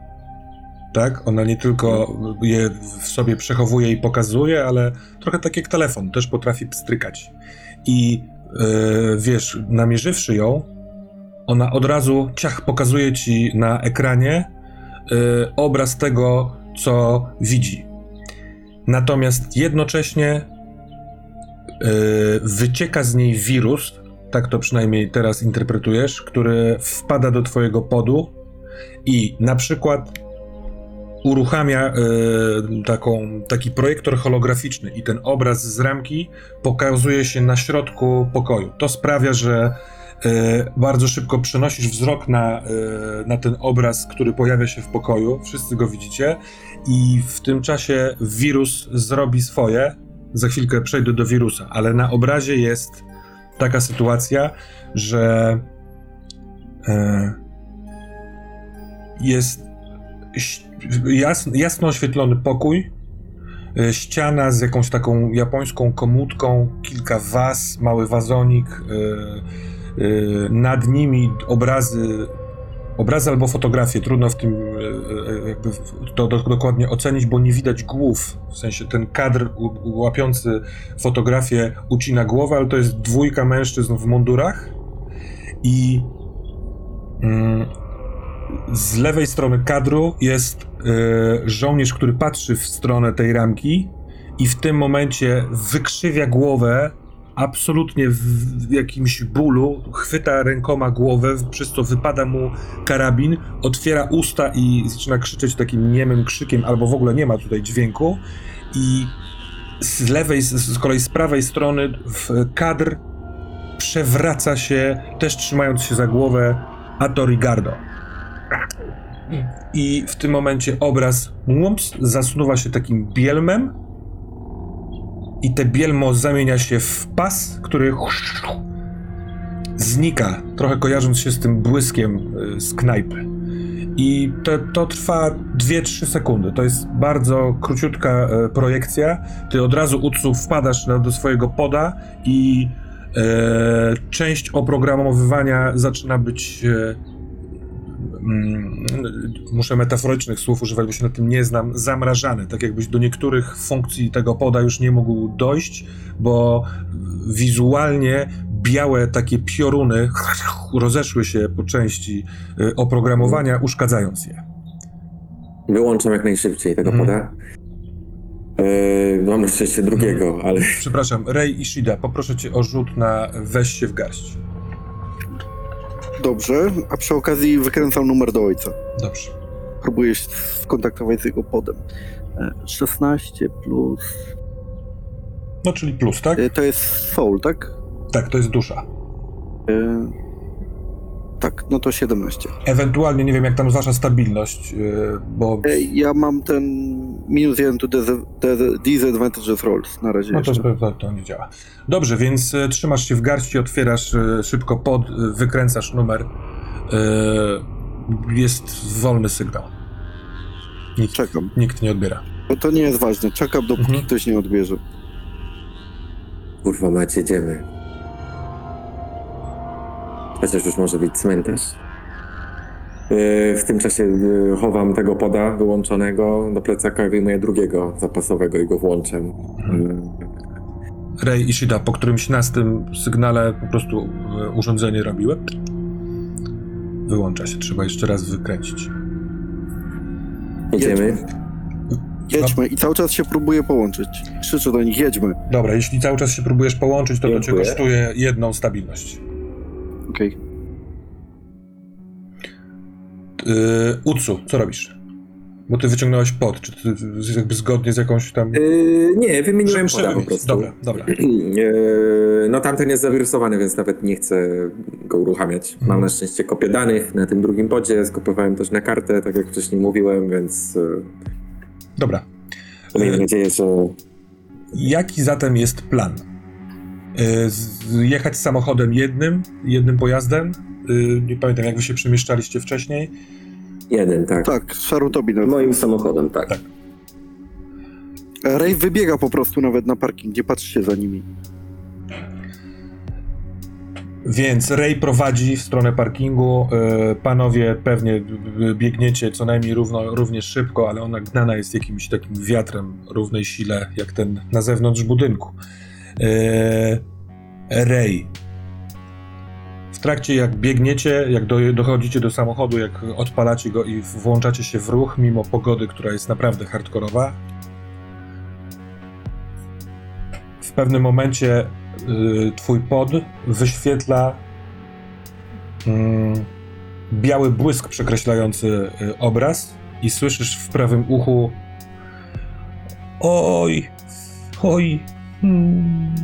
Tak? Ona nie tylko je w sobie przechowuje i pokazuje, ale trochę tak jak telefon, też potrafi pstrykać. I yy, wiesz, namierzywszy ją, ona od razu ciach pokazuje ci na ekranie yy, obraz tego, co widzi. Natomiast jednocześnie yy, wycieka z niej wirus, tak to przynajmniej teraz interpretujesz, który wpada do twojego podu i na przykład uruchamia y, taką, taki projektor holograficzny i ten obraz z ramki pokazuje się na środku pokoju. To sprawia, że y, bardzo szybko przenosisz wzrok na, y, na ten obraz, który pojawia się w pokoju. Wszyscy go widzicie i w tym czasie wirus zrobi swoje. Za chwilkę przejdę do wirusa, ale na obrazie jest taka sytuacja, że jest ś- jas, jasno oświetlony pokój, e, ściana z jakąś taką japońską komutką, kilka was, mały wazonik, e, e, nad nimi obrazy, obrazy albo fotografie, trudno w tym jakby to do, dokładnie ocenić, bo nie widać głów, w sensie ten kadr łapiący fotografię ucina głowę, ale to jest dwójka mężczyzn w mundurach i mm, z lewej strony kadru jest e, żołnierz, który patrzy w stronę tej ramki i w tym momencie wykrzywia głowę absolutnie w, jakimś bólu, chwyta rękoma głowę, przez co wypada mu karabin, otwiera usta i zaczyna krzyczeć takim niemym krzykiem, albo w ogóle nie ma tutaj dźwięku. I z lewej, z, kolei z prawej strony w kadr przewraca się, też trzymając się za głowę, Ato Rigardo. I w tym momencie obraz łumps zasuwa się takim bielmem i te bielmo zamienia się w pas, który znika, trochę kojarząc się z tym błyskiem y, z knajpy. I to, trwa 2-3 sekundy. To jest bardzo króciutka e, projekcja. Ty od razu Utsu wpadasz do swojego poda i e, część oprogramowywania zaczyna być. E, muszę metaforycznych słów używać, bo się na tym nie znam. Zamrażany. Tak jakbyś do niektórych funkcji tego poda już nie mógł dojść, bo wizualnie białe takie pioruny rozeszły się po części y, oprogramowania, uszkadzając je. Wyłączam jak najszybciej tego Mhm. poda. Yy, mam na szczęście drugiego, ale Przepraszam, Rei Ishida, poproszę cię o rzut na weź się w garść. Dobrze, a przy okazji wykręcam numer do ojca. Dobrze. Próbuję się skontaktować z jego podem. E, 16 plus... No czyli plus, tak? e, To jest soul, tak? Tak, to jest dusza. E, Tak, no to 17. Ewentualnie nie wiem, jak tam wasza stabilność, y, bo. E, Ja mam ten minus 1 to dis- dis- disadvantages rolls na razie No to, jeszcze. to, to nie działa. Dobrze, więc y, trzymasz się w garści, otwierasz y, szybko pod, y, wykręcasz numer. Jest wolny sygnał. Nikt, Czekam. nikt nie odbiera. No to nie jest ważne. Czekam, dopóki Mhm. ktoś nie odbierze. kurwa macie, jedziemy. Chociaż już może być cmentarz. W tym czasie yy, chowam tego poda wyłączonego do plecaka i wyjmuję drugiego zapasowego i go włączę. Ray Ishida po którymś nastym sygnale po prostu y, urządzenie robiły. Wyłącza się, trzeba jeszcze raz wykręcić. Jedziemy. Jedźmy i cały czas się próbuję połączyć. Krzyczę do nich, jedźmy. Dobra, jeśli cały czas się próbujesz połączyć, to to cię Dziękuję. kosztuje jedną stabilność. Okej. Yy, Utsu, co robisz? Bo ty wyciągnąłeś pod, czy ty jakby zgodnie z jakąś tam... Yy, nie, wymieniłem poda po prostu. Dobra, dobra. Yy, [clears throat] No tamten jest zawirusowany, więc nawet nie chcę go uruchamiać. Mam Mhm. na szczęście kopię danych na tym drugim podzie, skopiowałem też na kartę, tak jak wcześniej mówiłem, więc yy, Dobra. miejmy nadzieję, że Jaki zatem jest plan? Z- Jechać samochodem jednym, jednym pojazdem? Yy, Nie pamiętam, jak wy się przemieszczaliście wcześniej. jeden, tak. Tak, Sharutobi nawet. Moim samochodem, tak. Tak. Ray wybiega po prostu nawet na parking, nie patrzcie za nimi. Więc Ray prowadzi w stronę parkingu. Yy, Panowie pewnie biegniecie co najmniej równo, równie szybko, ale ona gnana jest jakimś takim wiatrem równej sile, jak ten na zewnątrz budynku. Yy, Ray. W trakcie jak biegniecie, jak do, dochodzicie do samochodu, jak odpalacie go i włączacie się w ruch, mimo pogody, która jest naprawdę hardkorowa, w pewnym momencie y, twój pod wyświetla mm, biały błysk przekreślający y, obraz i słyszysz w prawym uchu oj, oj, hmm,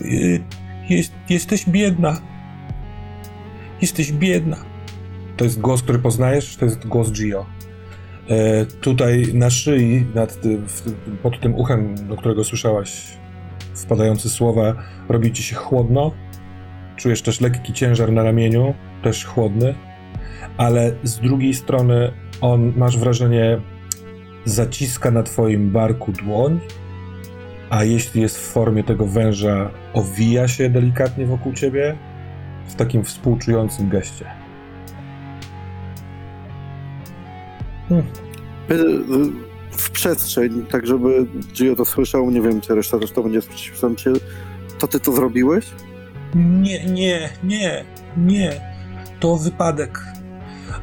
y, jest, jesteś biedna, jesteś biedna. To jest głos, który poznajesz, to jest głos Gio. E, tutaj na szyi, nad w, pod tym uchem, do którego słyszałaś wpadające słowa, robi ci się chłodno. Czujesz też lekki ciężar na ramieniu, też chłodny, ale z drugiej strony on, masz wrażenie, zaciska na twoim barku dłoń, a jeśli jest w formie tego węża, owija się delikatnie wokół ciebie w takim współczującym geście. By- W przestrzeń, tak żeby Gio to słyszał, nie wiem, czy reszta też to będzie słyszeć. Czy to ty to zrobiłeś? Nie, nie, nie, nie. To wypadek.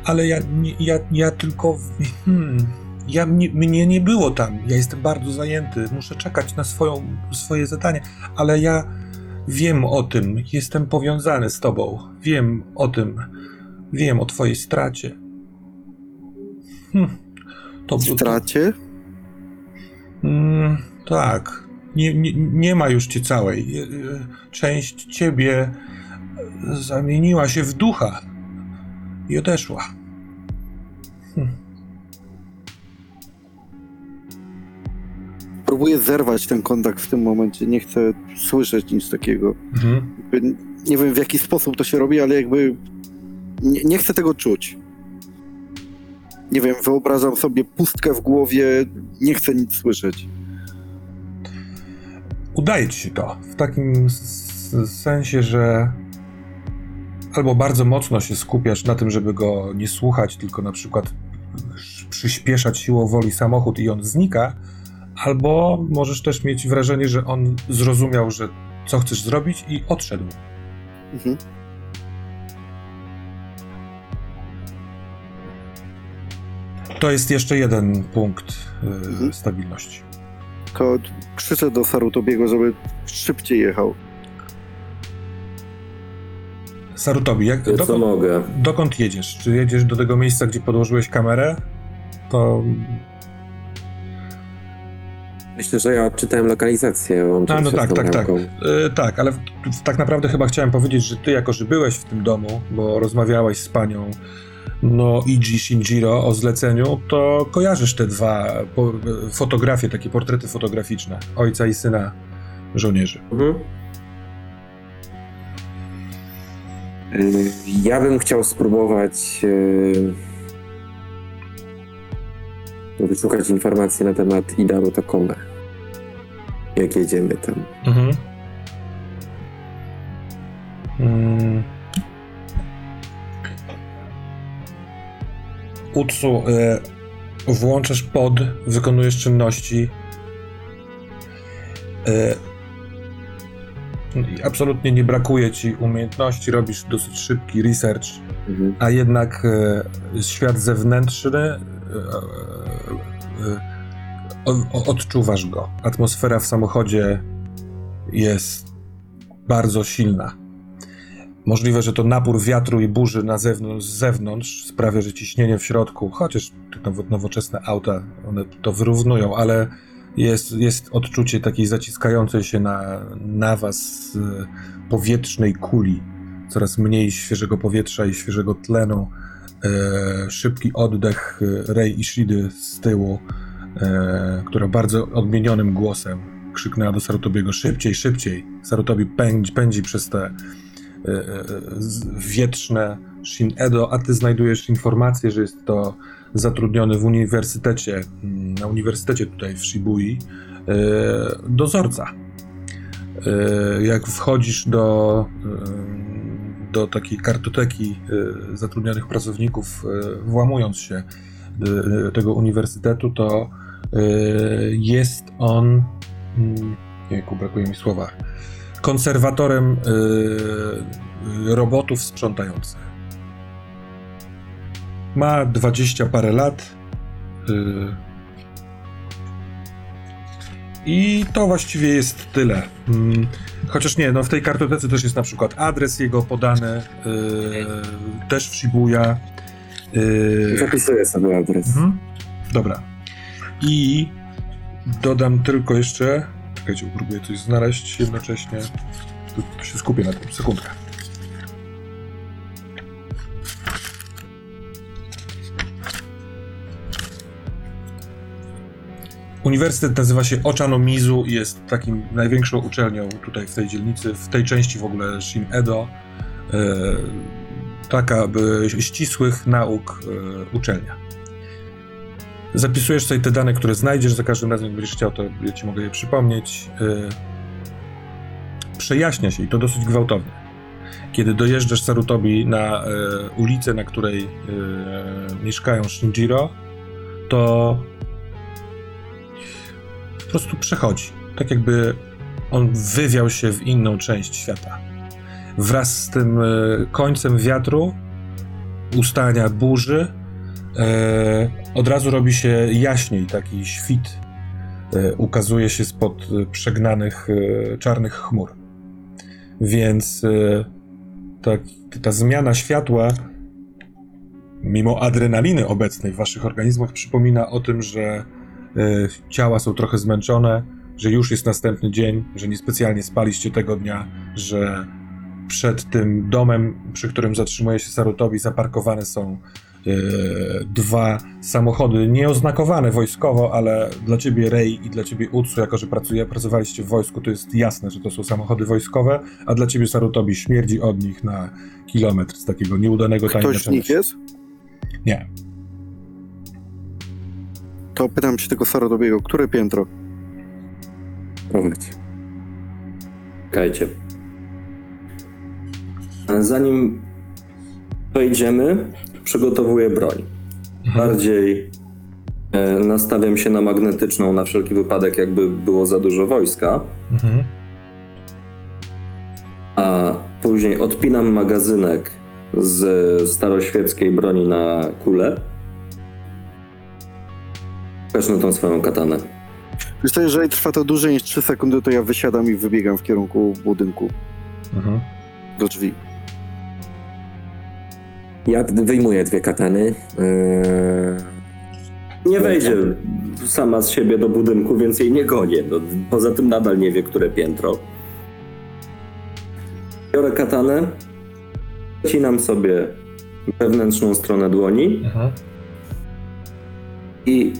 Ale ja, ja, ja tylko. Hmm, ja, mnie, mnie nie było tam. Ja jestem bardzo zajęty. Muszę czekać na swoją, swoje zadanie, ale ja wiem o tym. Jestem powiązany z tobą. Wiem o tym. Wiem o twojej stracie. Hm. To, Stracie? Mm, tak. Nie, nie, nie ma już cię całej. E, e, Część ciebie zamieniła się w ducha i odeszła. Próbuję zerwać ten kontakt w tym momencie. Nie chcę słyszeć nic takiego. Mhm. Nie wiem w jaki sposób to się robi, ale jakby nie, nie chcę tego czuć. Nie wiem, wyobrażam sobie pustkę w głowie, nie chcę nic słyszeć. Udaje ci się to. W takim sensie, że albo bardzo mocno się skupiasz na tym, żeby go nie słuchać, tylko na przykład przyspieszać siłą woli samochód i on znika, albo możesz też mieć wrażenie, że on zrozumiał, że co chcesz zrobić i odszedł. Mhm. To jest jeszcze jeden punkt y, Mhm. stabilności. Tylko krzyczę do Sarutobiego, żeby szybciej jechał. Sarutobi, jak, Co dokąd, mogę? dokąd jedziesz? Czy jedziesz do tego miejsca, gdzie podłożyłeś kamerę? To Myślę, że ja odczytałem lokalizację. no z tak, tak, tak. E, tak, ale w, tak naprawdę chyba chciałem powiedzieć, że ty jako, że byłeś w tym domu, bo rozmawiałeś z panią no Iji Shinjiro o zleceniu, to kojarzysz te dwa po, fotografie, takie portrety fotograficzne ojca i syna żołnierzy. Mhm. Y, Ja bym chciał spróbować y, wyszukać informacji na temat Idaru Tokome. Jak jedziemy tam. Mhm. Mm. Utsu, e, włączasz pod, wykonujesz czynności. I absolutnie nie brakuje ci umiejętności, robisz dosyć szybki research, Mhm. a jednak e, świat zewnętrzny odczuwasz go. Atmosfera w samochodzie jest bardzo silna. Możliwe, że to napór wiatru i burzy na zewnątrz, z zewnątrz sprawia, że ciśnienie w środku, chociaż te nowo- nowoczesne auta, one to wyrównują, ale jest, jest odczucie takiej zaciskającej się na, na was e, powietrznej kuli. Coraz mniej świeżego powietrza i świeżego tlenu. E, szybki oddech e, Rei Ishidy z tyłu, e, która bardzo odmienionym głosem krzyknęła do Sarutobiego szybciej, szybciej. Sarutobi pędzi, pędzi przez te wietrzne Shin Edo, a ty znajdujesz informację, że jest to zatrudniony w uniwersytecie, mm, na uniwersytecie tutaj w Shibui, dozorca. Jak wchodzisz do, do takiej kartoteki e, zatrudnionych pracowników, e, włamując się do tego uniwersytetu, to e, jest on, mm, jejku, brakuje mi słowa, konserwatorem e, robotów sprzątających. Ma dwadzieścia parę lat. I to właściwie jest tyle. Mm, Chociaż nie, no w tej kartotece też jest na przykład adres jego podany, yy, też w Shibuya. Yy, Zapisuję sobie adres. mhm. Dobra. I dodam tylko jeszcze. Czekajcie, próbuję coś znaleźć jednocześnie. Tu się skupię na tym. Sekundkę. Uniwersytet nazywa się Ochanomizu i jest takim największą uczelnią tutaj w tej dzielnicy, w tej części w ogóle Shin Edo. E, taka by ścisłych nauk e, uczelnia. Zapisujesz sobie te dane, które znajdziesz, za każdym razem, jak będziesz chciał, to ja ci mogę je przypomnieć. E, przejaśnia się i to dosyć gwałtownie. Kiedy dojeżdżasz Sarutobi na ulicę, na której mieszkają Shinjiro, to prostu przechodzi. Tak jakby on wywiał się w inną część świata. Wraz z tym e, końcem wiatru, ustania burzy, e, od razu robi się jaśniej, taki świt e, ukazuje się spod przegnanych czarnych chmur. Więc ta, ta zmiana światła, mimo adrenaliny obecnej w waszych organizmach, przypomina o tym, że ciała są trochę zmęczone, że już jest następny dzień, że niespecjalnie spaliście tego dnia, że przed tym domem, przy którym zatrzymuje się Sarutobi, zaparkowane są e, dwa samochody nieoznakowane wojskowo, ale dla ciebie Rey i dla ciebie Utsu, jako że pracuje, pracowaliście w wojsku, to jest jasne, że to są samochody wojskowe, a dla ciebie Sarutobi śmierdzi od nich na kilometr z takiego nieudanego Ktoś z tajemniczenia. nich jest? Nie. To pytam się tego Sarodobiego, które piętro? Prowadź. Czekajcie. Zanim wejdziemy, przygotowuję broń. Bardziej e, nastawiam się na magnetyczną na wszelki wypadek, jakby było za dużo wojska, Mhm. a później odpinam magazynek z staroświeckiej broni na kulę. Wezmę tą swoją katanę. Wiesz co, jeżeli trwa to dłużej niż 3 sekundy, to ja wysiadam i wybiegam w kierunku budynku, Mhm. do drzwi. Ja wyjmuję dwie katany. Yy, Nie wejdzie sama z siebie do budynku, więc jej nie gonię. No, poza tym nadal nie wie, które piętro. Biorę katanę, wcinam sobie wewnętrzną stronę dłoni Mhm. i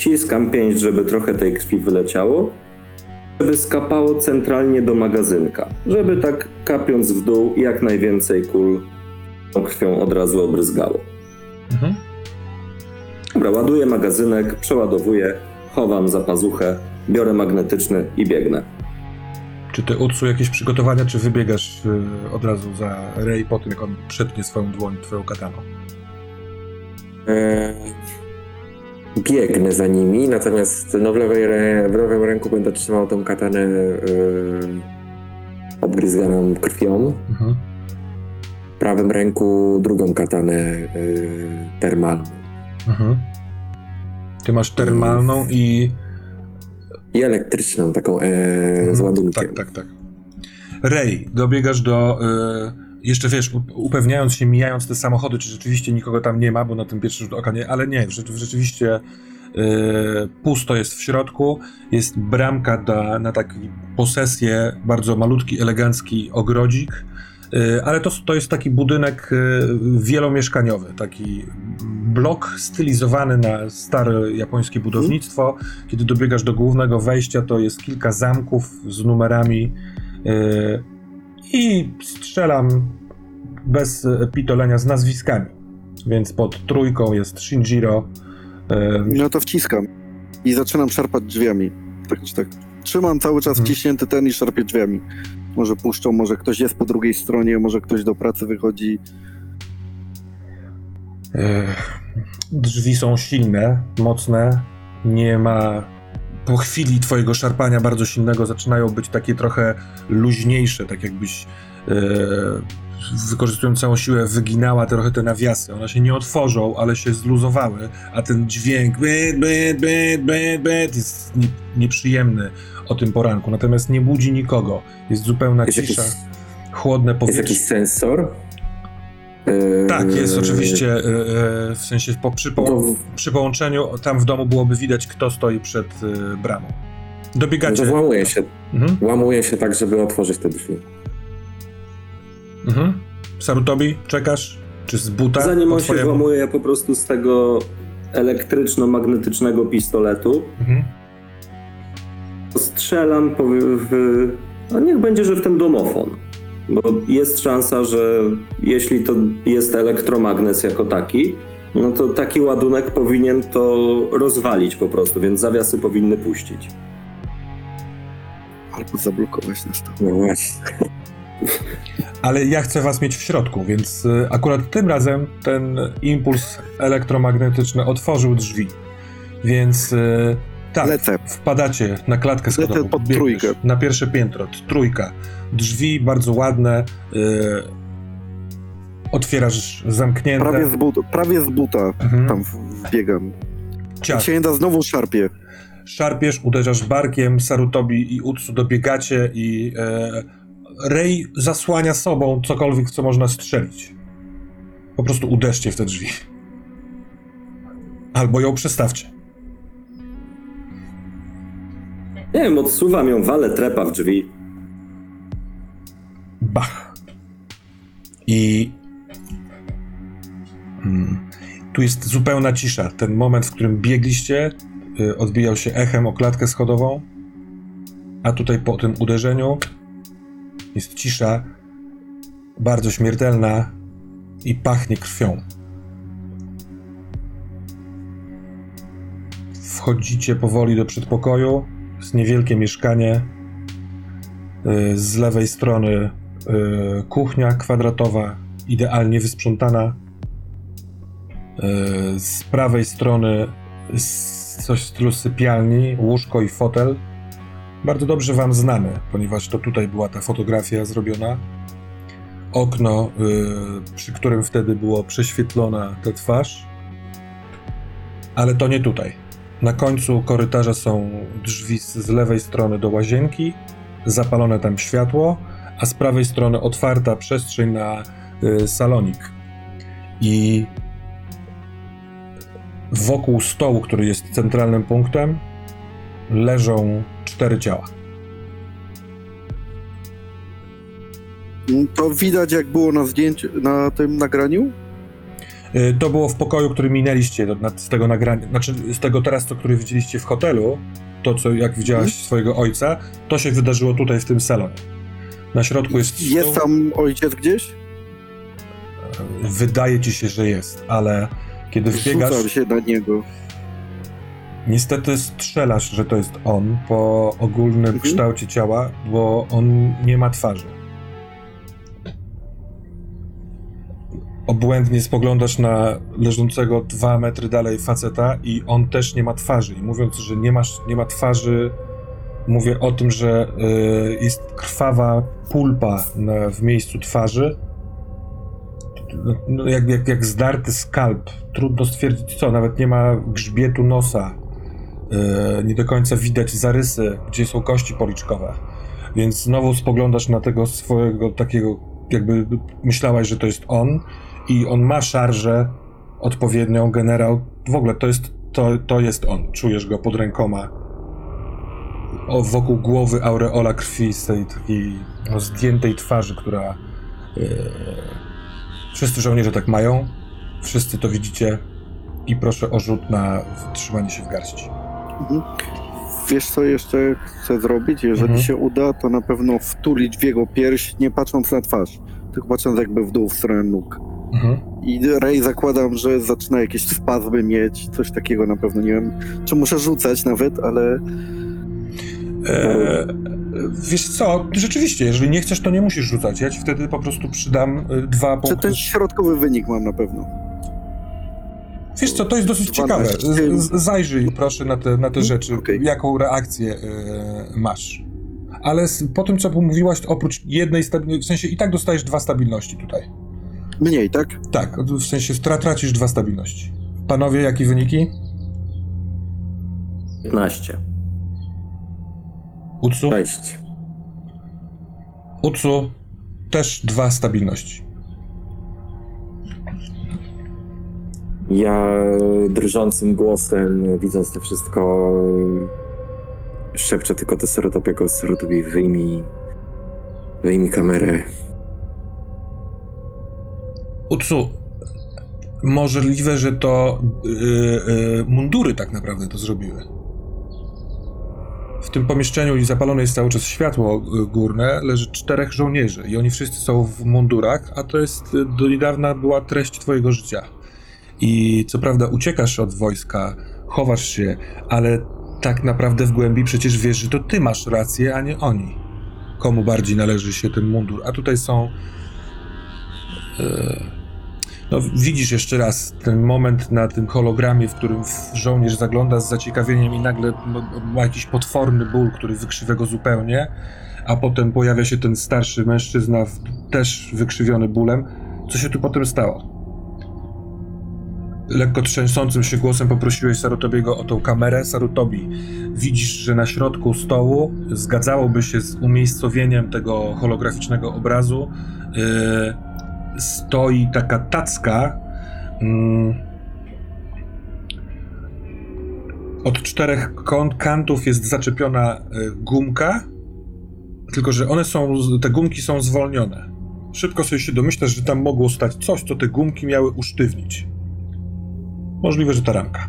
ściskam pięść, żeby trochę tej krwi wyleciało, żeby skapało centralnie do magazynka, żeby tak kapiąc w dół jak najwięcej kul tą krwią od razu obryzgało. Mhm. Dobra, ładuję magazynek, przeładowuję, chowam za pazuchę, biorę magnetyczny i biegnę. Czy ty Utsu jakieś przygotowania, czy wybiegasz y, od razu za Rey po tym, jak on przetnie swoją dłoń twoją kataną? E, Biegnę za nimi, natomiast no w, lewej, w lewym ręku będę trzymał tą katanę obgryzganą krwią. Mhm. W prawym ręku drugą katanę e, termalną. Mhm. Ty masz termalną i. I elektryczną, taką e, z ładunkiem. Tak, tak, tak. Rej, dobiegasz do. Y, jeszcze wiesz, upewniając się, mijając te samochody, czy rzeczywiście nikogo tam nie ma, bo na tym pierwszy rzut oka nie, ale nie, rzecz- rzeczywiście y, pusto jest w środku. Jest bramka da, na taką posesję, bardzo malutki, elegancki ogrodzik. Y, Ale to, to jest taki budynek y, wielomieszkaniowy, taki blok stylizowany na stare japońskie budownictwo. Kiedy dobiegasz do głównego wejścia, to jest kilka zamków z numerami i strzelam bez y, pitolenia z nazwiskami. Więc pod trójką jest Shinjiro. y, No to wciskam i zaczynam szarpać drzwiami. Tak czy tak. Trzymam cały czas Mhm. wciśnięty ten i szarpię drzwiami. Może puszczą, może ktoś jest po drugiej stronie, może ktoś do pracy wychodzi. Drzwi są silne, mocne. Nie ma. Po chwili twojego szarpania bardzo silnego zaczynają być takie trochę luźniejsze, tak jakbyś e, wykorzystując całą siłę wyginała trochę te nawiasy. One się nie otworzą, ale się zluzowały, a ten dźwięk byt, byt, byt, byt, byt jest nie, nieprzyjemny o tym poranku. Natomiast nie budzi nikogo. Jest zupełna Jest cisza, jakiś, chłodne jest powietrze. jakiś sensor? Tak, jest oczywiście, e, e, w sensie po, przy, po, To, przy połączeniu tam w domu byłoby widać, kto stoi przed e, bramą. Dobiegacie. włamuje się, Mhm, włamuje się tak, żeby otworzyć te drzwi. mhm. Sarutobi, czekasz? Czy z buta? Zanim on się włamuje, ja po prostu z tego elektryczno-magnetycznego pistoletu Mhm. strzelam po, w... No niech będzie, że w ten domofon. Bo jest szansa, że jeśli to jest elektromagnes jako taki, no to taki ładunek powinien to rozwalić po prostu, więc zawiasy powinny puścić. Albo zablokować nas to. No właśnie. [laughs] Ale ja chcę was mieć w środku, więc e, akurat tym razem ten impuls elektromagnetyczny otworzył drzwi. Więc e, tak, Lecę. wpadacie na klatkę Lecę schodową. pod biegniesz trójkę. Na pierwsze piętro, trójka. Drzwi bardzo ładne. e, otwierasz zamknięte. Prawie z, but, prawie z buta Mhm. tam wbiegam. Ciach. Księda znowu szarpie. Szarpiesz, uderzasz barkiem, Sarutobi i Utsu dobiegacie i e, Rey zasłania sobą cokolwiek, co można strzelić. Po prostu uderzcie w te drzwi. Albo ją przestawcie. Nie wiem, odsuwam ją, walę trepa w drzwi. Bach. I hmm, tu jest zupełna cisza. Ten moment, w którym biegliście, y, odbijał się echem o klatkę schodową, a tutaj po tym uderzeniu jest cisza, bardzo śmiertelna i pachnie krwią. Wchodzicie powoli do przedpokoju. Jest niewielkie mieszkanie. Y, Z lewej strony y, kuchnia kwadratowa, idealnie wysprzątana. Y, Z prawej strony coś w stylu sypialni, łóżko i fotel. Bardzo dobrze wam znane, ponieważ to tutaj była ta fotografia zrobiona. Okno, przy którym wtedy było prześwietlona ta twarz. Ale to nie tutaj. Na końcu korytarza są drzwi z, lewej strony do łazienki, zapalone tam światło, a z prawej strony otwarta przestrzeń na y, salonik. I wokół stołu, który jest centralnym punktem, leżą cztery ciała. To widać jak było na zdjęciu, na tym nagraniu? Y, To było w pokoju, który minęliście z tego nagrania, znaczy z tego teraz, co który widzieliście w hotelu, to co jak widziałaś Mhm. swojego ojca, to się wydarzyło tutaj w tym salonie. Na środku jest. Jest tam ojciec gdzieś? Wydaje ci się, że jest, ale kiedy wbiegasz, Rzucam się na niego. niestety strzelasz, że to jest on po ogólnym Mhm. kształcie ciała, bo on nie ma twarzy. Obłędnie spoglądasz na leżącego dwa metry dalej faceta i on też nie ma twarzy. I mówiąc, że nie, masz, nie ma twarzy, mówię o tym, że y, jest krwawa pulpa na, w miejscu twarzy. No, no, jak, jak, jak zdarty skalp. Trudno stwierdzić co, nawet nie ma grzbietu nosa. Yy, nie do końca widać zarysy, gdzie są kości policzkowe. Więc znowu spoglądasz na tego swojego takiego, jakby myślałaś, że to jest on i on ma szarżę odpowiednią, generał. W ogóle to jest, to, to jest on. Czujesz go pod rękoma. O, wokół głowy aureola krwi z tej takiej no, zdjętej twarzy, która... Yy, wszyscy żołnierze tak mają. Wszyscy to widzicie. I proszę o rzut na trzymanie się w garści. Mhm. Wiesz co jeszcze chcę zrobić? Jeżeli Mhm. się uda, to na pewno wtulić w jego pierś, nie patrząc na twarz, tylko patrząc jakby w dół w stronę nóg. Mhm. I Ray zakładam, że zaczyna jakieś spazmy mieć, coś takiego na pewno, nie wiem, czy muszę rzucać nawet, ale E, wiesz co, rzeczywiście, jeżeli nie chcesz, to nie musisz rzucać. Ja ci wtedy po prostu przydam e, dwa czy punkty. ten środkowy wynik mam na pewno. Wiesz co, to jest dosyć ciekawe. 12. Z, z, zajrzyj proszę na te, na te rzeczy, Okej. jaką reakcję e, masz. Ale po tym, co mówiłaś, oprócz jednej stabilności, w sensie i tak dostajesz dwa stabilności tutaj. Mniej, tak? Tak, w sensie stra, tracisz dwa stabilności. Panowie, jakie wyniki? 15. Utsu? Cześć. Utsu, też dwa stabilności. Ja drżącym głosem, widząc to wszystko, szepczę tylko do Serotopiego, Serotopi wyjmij, wyjmij kamerę. Utsu, możliwe, że to yy, yy, mundury tak naprawdę to zrobiły. W tym pomieszczeniu i zapalone jest cały czas światło y, górne, leży czterech żołnierzy i oni wszyscy są w mundurach, a to jest y, do niedawna była treść twojego życia. I co prawda uciekasz od wojska, chowasz się, ale tak naprawdę w głębi przecież wiesz, że to ty masz rację, a nie oni. Komu bardziej należy się ten mundur? A tutaj są no, widzisz jeszcze raz ten moment na tym hologramie, w którym żołnierz zagląda z zaciekawieniem i nagle ma- jakiś potworny ból, który wykrzywia go zupełnie, a potem pojawia się ten starszy mężczyzna, też wykrzywiony bólem. Co się tu potem stało? Lekko trzęsącym się głosem poprosiłeś Sarutobiego o tą kamerę. Sarutobi, widzisz, że na środku stołu zgadzałoby się z umiejscowieniem tego holograficznego obrazu. Yy, stoi taka tacka. mm, od czterech kąt, kantów jest zaczepiona y, gumka, tylko że one są, te gumki są zwolnione. Szybko sobie się domyślasz, że tam mogło stać coś, co te gumki miały usztywnić. Możliwe, że ta ramka.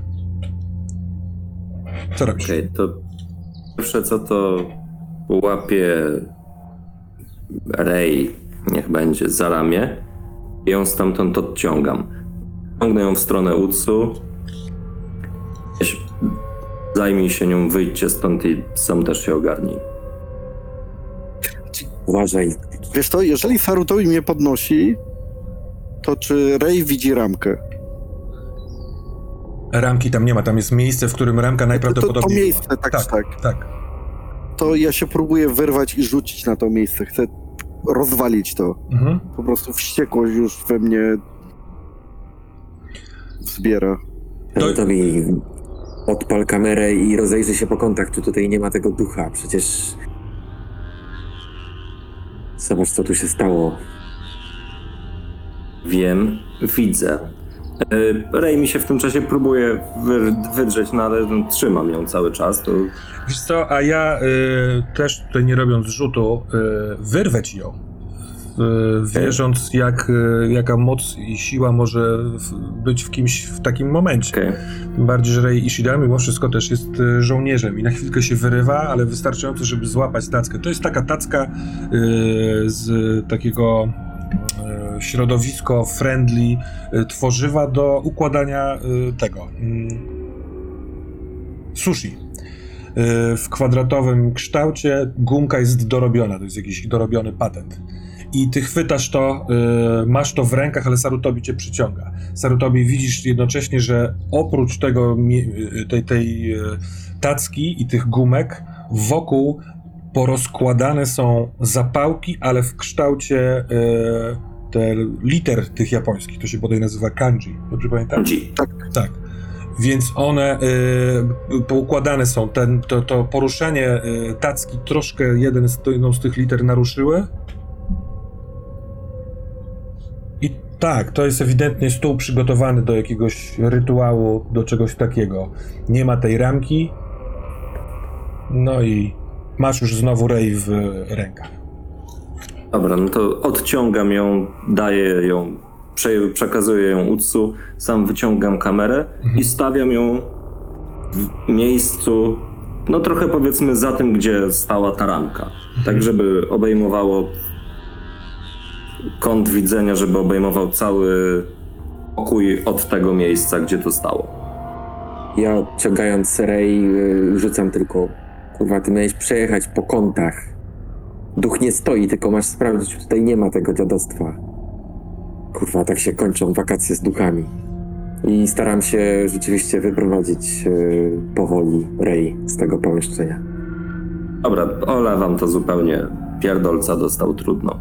Co robisz? Okej, to pierwsze co to łapie Rej, niech będzie, za ramię ją stamtąd odciągam. Ciągnę ją w stronę Utsu. Zajmij się nią, wyjdźcie stąd i sam też się ogarnij. Uważaj. Wiesz to, jeżeli Sarutobi mnie podnosi, to czy Rey widzi ramkę? Ramki tam nie ma, tam jest miejsce, w którym ramka To, to, najprawdopodobniej to była. miejsce, tak, tak, tak. tak. To ja się próbuję wyrwać i rzucić na to miejsce. Chcę rozwalić to. Mhm. Po prostu wściekłość już we mnie wzbiera. To- To mi odpal kamerę i rozejrzy się po kątach, czy tutaj nie ma tego ducha. Przecież... Zobacz, co tu się stało. Wiem, widzę. E, Rej mi się w tym czasie próbuje wy, wydrzeć, no ale no, trzymam ją cały czas. To Wiesz co, a ja y, też tutaj nie robiąc rzutu, y, wyrwę ci ją. Y, wierząc, jak, jaka moc i siła może w, być w kimś w takim momencie. Tym bardziej, że Rei Ishida mimo wszystko też jest żołnierzem i na chwilkę się wyrywa, ale wystarczająco, żeby złapać tackę. To jest taka tacka z takiego środowisko friendly y, tworzywa do układania y, tego mm, sushi. W kwadratowym kształcie gumka jest dorobiona, to jest jakiś dorobiony patent. I ty chwytasz to, masz to w rękach, ale Sarutobi cię przyciąga. Sarutobi widzisz jednocześnie, że oprócz tego, tej, tej tacki i tych gumek, wokół porozkładane są zapałki, ale w kształcie y, te liter tych japońskich. To się bodaj nazywa kanji. Dobrze pamiętam? G. Tak. Więc one y, poukładane są. Ten, to, to poruszenie y, tacki troszkę jeden z, jedną z tych liter naruszyły. I tak, to jest ewidentnie stół przygotowany do jakiegoś rytuału, do czegoś takiego. Nie ma tej ramki. No i masz już znowu rej w rękach. Dobra, no to odciągam ją, daję ją, prze, przekazuję ją Utsu, sam wyciągam kamerę i stawiam ją w miejscu, no trochę powiedzmy za tym, gdzie stała ta ramka. Tak, żeby obejmowało kąt widzenia, żeby obejmował cały pokój od tego miejsca, gdzie to stało. Ja odciągając Rej y, rzucam tylko, kurwa, ty miałeś przejechać po kątach. Duch nie stoi, tylko masz sprawdzić, tutaj nie ma tego dziadostwa. Kurwa, tak się kończą wakacje z duchami. I staram się rzeczywiście wyprowadzić y, powoli Rej z tego pomieszczenia. Dobra, olewam to zupełnie. Pierdolca dostał trudno.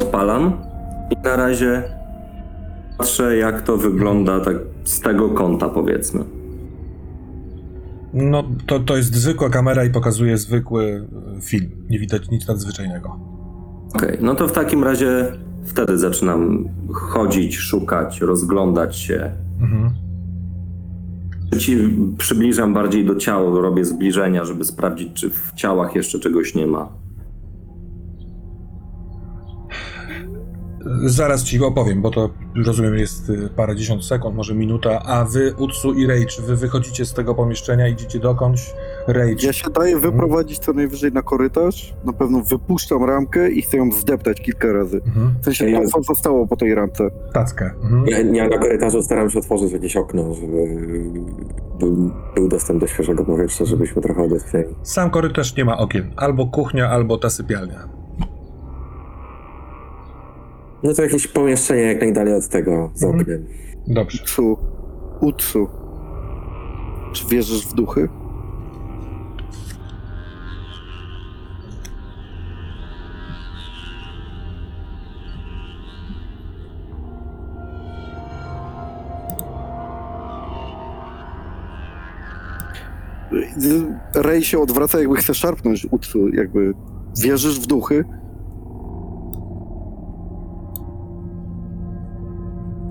Odpalam i na razie patrzę, jak to wygląda tak z tego kąta, powiedzmy. No, to, to jest zwykła kamera i pokazuje zwykły y, film. Nie widać nic nadzwyczajnego. Okej, no to w takim razie wtedy zaczynam chodzić, szukać, rozglądać się. Mhm. Ci przybliżam bardziej do ciała, robię zbliżenia, żeby sprawdzić, czy w ciałach jeszcze czegoś nie ma. Zaraz ci opowiem, bo to rozumiem jest y, parę dziesiąt sekund, może minuta. A wy, Utsu i czy wy wychodzicie z tego pomieszczenia, idziecie dokądś? Czy... Ja się daję wyprowadzić co najwyżej na korytarz. Na pewno wypuszczam ramkę i chcę ją zdeptać kilka razy. Mhm. W sensie Ja- to, co zostało po tej ramce. Tackę. Mhm. Ja, ja na korytarzu staram się otworzyć jakieś okno, żeby był, był dostęp do świeżego powietrza, żebyśmy trochę odetchnęli. Sam korytarz nie ma okien. Albo kuchnia, albo ta sypialnia. No to jakieś pomieszczenie jak najdalej od tego z Mhm. Dobrze. Tsu. Utsu. Czy wierzysz w duchy? Rej się odwraca, jakby chce szarpnąć Utsu, jakby wierzysz w duchy?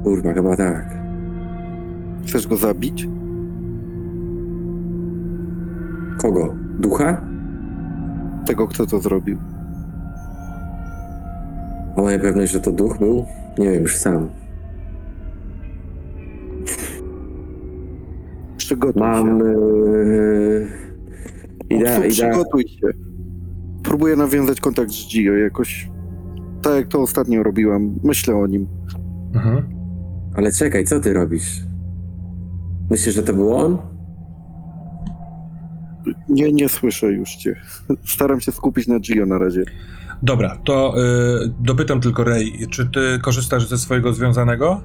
Kurwa, chyba tak. Chcesz go zabić? Kogo? Ducha? Tego, kto to zrobił. A moja pewność, że to duch był? Nie wiem, już sam. Przygotuj Mam... się. Yy... Idea, Utsu, idea... przygotuj się. Próbuję nawiązać kontakt z Gio jakoś. Tak jak to ostatnio robiłam. Myślę o nim. Mhm. Ale czekaj, co ty robisz? Myślisz, że to był on? Nie, nie słyszę już cię. [laughs] Staram się skupić na Gio na razie. Dobra, to y, dopytam tylko Rej, czy ty korzystasz ze swojego związanego?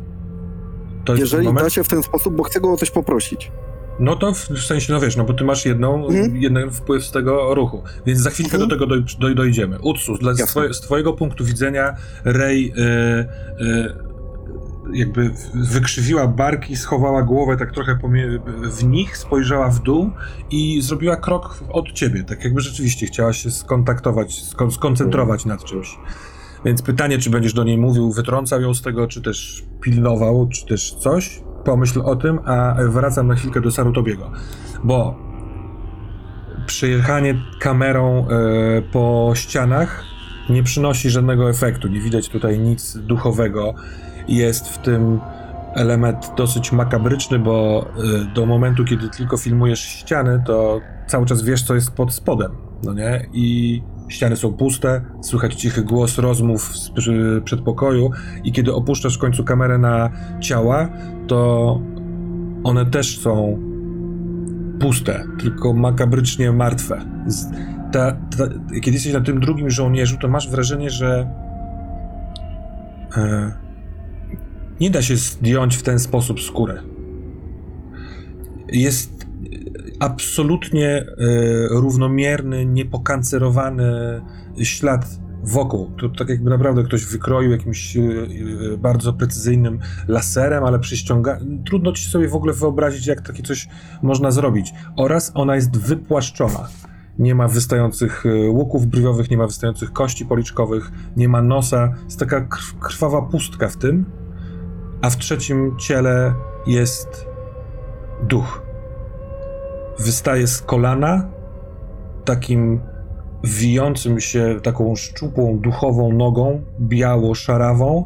To Jeżeli da się w ten sposób, bo chcę go o coś poprosić. No to w, w sensie, no wiesz, no bo ty masz jedną, Mhm. jeden wpływ z tego ruchu, więc za chwilkę Mhm. do tego doj, doj, dojdziemy. Utsu, dla, z, z twojego punktu widzenia Rej y, y, jakby wykrzywiła barki, schowała głowę tak trochę w nich, spojrzała w dół i zrobiła krok od ciebie, tak jakby rzeczywiście chciała się skontaktować, skon, skoncentrować nad czymś. Więc pytanie, czy będziesz do niej mówił, wytrącał ją z tego, czy też pilnował, czy też coś. Pomyśl o tym, a wracam na chwilkę do Sarutobiego. Bo przejechanie kamerą e, po ścianach nie przynosi żadnego efektu. Nie widać tutaj nic duchowego. Jest w tym element dosyć makabryczny, bo e, do momentu, kiedy tylko filmujesz ściany, to cały czas wiesz, co jest pod spodem. No nie? I ściany są puste, słychać cichy głos rozmów z przedpokoju i kiedy opuszczasz w końcu kamerę na ciała, to one też są puste, tylko makabrycznie martwe. Ta, ta, kiedy jesteś na tym drugim żołnierzu, to masz wrażenie, że e, nie da się zdjąć w ten sposób skórę. Jest absolutnie e, równomierny, niepokancerowany ślad wokół. To tak jakby naprawdę ktoś wykroił jakimś e, e, bardzo precyzyjnym laserem, ale przyściąga... Trudno ci sobie w ogóle wyobrazić, jak takie coś można zrobić. Oraz ona jest wypłaszczona. Nie ma wystających e, łuków brwiowych, nie ma wystających kości policzkowych, nie ma nosa. Jest taka krw- krwawa pustka w tym. A w trzecim ciele jest duch. Wystaje z kolana takim wijącym się taką szczupłą, duchową nogą, biało-szarawą.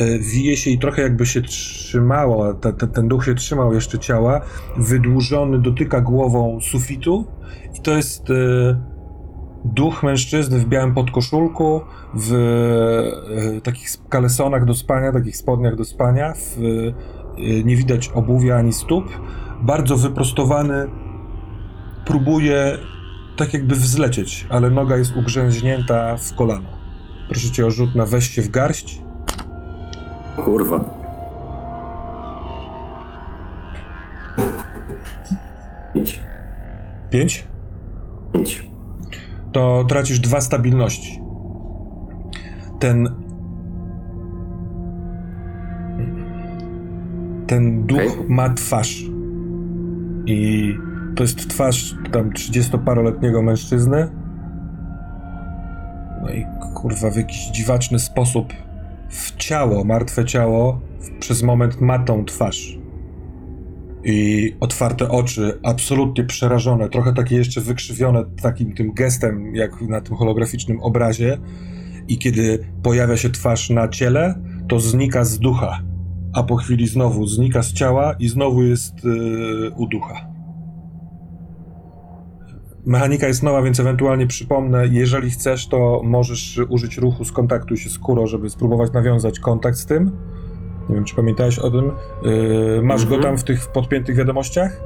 E, Wije się i trochę jakby się trzymało, te, te, ten duch się trzymał jeszcze ciała, wydłużony, dotyka głową sufitu i to jest e, duch mężczyzny w białym podkoszulku, w e, takich kalesonach do spania, takich spodniach do spania, w, e, nie widać obuwia ani stóp, bardzo wyprostowany, próbuje tak jakby wzlecieć, ale noga jest ugrzęźnięta w kolano. Proszę cię o rzut na weź się w garść. Kurwa. Idź. Pięć. Idź. To tracisz dwa stabilności. Ten. Ten duch Okej. ma twarz. I to jest twarz tam 30-paroletniego mężczyzny. No i kurwa, w jakiś dziwaczny sposób w ciało, martwe ciało, w- przez moment ma tą twarz. I otwarte oczy, absolutnie przerażone, trochę takie jeszcze wykrzywione takim tym gestem, jak na tym holograficznym obrazie. I kiedy pojawia się twarz na ciele, to znika z ducha. A po chwili znowu znika z ciała i znowu jest yy, u ducha. Mechanika jest nowa, więc ewentualnie przypomnę, jeżeli chcesz, to możesz użyć ruchu skontaktuj się z Kuro, żeby spróbować nawiązać kontakt z tym. Nie wiem, czy pamiętałeś o tym. Yy, masz Mhm. go tam w tych podpiętych wiadomościach?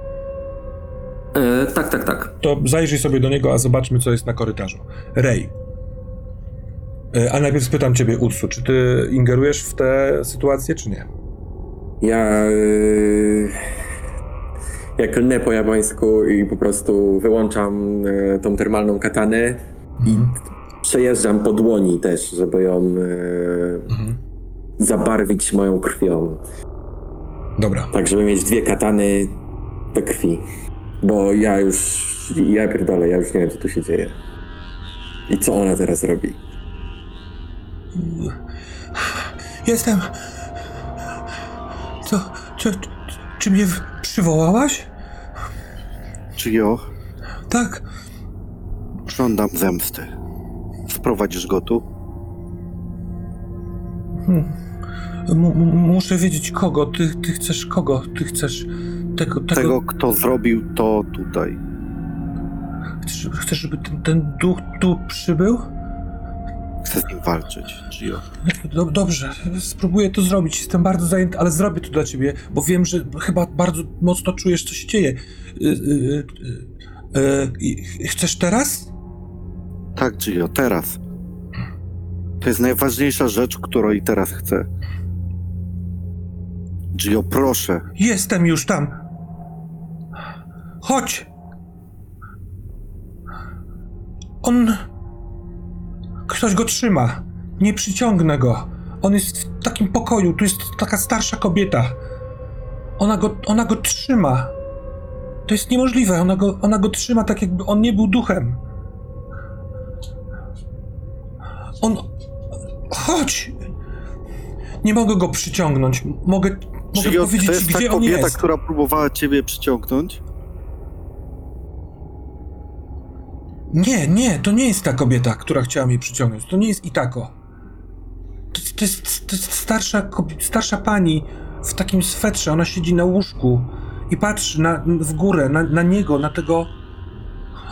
E, tak, tak, tak. To zajrzyj sobie do niego, a zobaczmy, co jest na korytarzu. Rej. Yy, a najpierw spytam ciebie, Utsu, czy ty ingerujesz w tę sytuację, czy nie? Ja. Yy, jak lnę po japońsku i po prostu wyłączam yy, tą termalną katanę i przejeżdżam po dłoni też, żeby ją yy, Mhm. Zabarwić moją krwią. Dobra. Tak, żeby mieć dwie katany we krwi. Bo ja już, ja pierdolę, ja już nie wiem, co tu się dzieje. I co ona teraz robi? Jestem. Co? Czy, czy mnie przywołałaś? Gio, Tak. żądam zemsty. Sprowadzisz go tu? M- m- muszę wiedzieć kogo. Ty, ty chcesz kogo? Ty chcesz tego. tego... Tego, kto zrobił to tutaj. Chcesz, chcesz, żeby ten, ten duch tu przybył? Chcę z nim walczyć, Gio. Do, dobrze, spróbuję to zrobić. Jestem bardzo zajęty, ale zrobię to dla ciebie, bo wiem, że chyba bardzo mocno czujesz, co się dzieje. Y, y, y, y, y, chcesz teraz? Tak, Gio, teraz. To jest najważniejsza rzecz, której teraz chcę. Gio, proszę. Jestem już tam. Chodź. On. Ktoś go trzyma. Nie przyciągnę go. On jest w takim pokoju. Tu jest taka starsza kobieta. Ona go, ona go trzyma. To jest niemożliwe. Ona go, ona go trzyma tak, jakby on nie był duchem. On. Chodź! Nie mogę go przyciągnąć. Mogę, mogę Gio, powiedzieć to jest ta gdzie on kobieta, jest. która próbowała ciebie przyciągnąć? Nie, nie, to nie jest ta kobieta, która chciała mnie przyciągnąć. To nie jest Itako. To, to, jest, to jest starsza, starsza pani w takim swetrze. Ona siedzi na łóżku i patrzy na, w górę, na, na niego, na tego.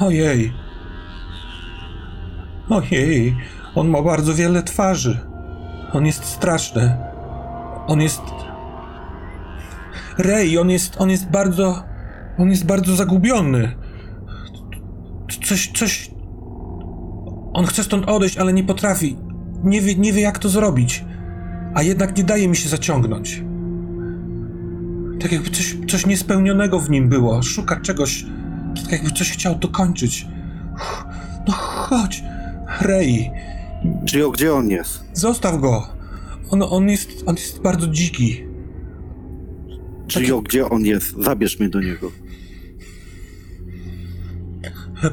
Ojej. Ojej. On ma bardzo wiele twarzy. On jest straszny. On jest. Rej, on jest, on jest bardzo. On jest bardzo zagubiony. Coś, coś. On chce stąd odejść, ale nie potrafi. Nie wie, nie wie jak to zrobić. A jednak nie daje mi się zaciągnąć. Tak jakby coś, coś niespełnionego w nim było. Szuka czegoś. Tak jakby coś chciał dokończyć. No chodź. Rej, Gio, gdzie on jest? zostaw go. On, on, jest, on jest bardzo dziki. Gio, gdzie on jest? Zabierz mnie do niego.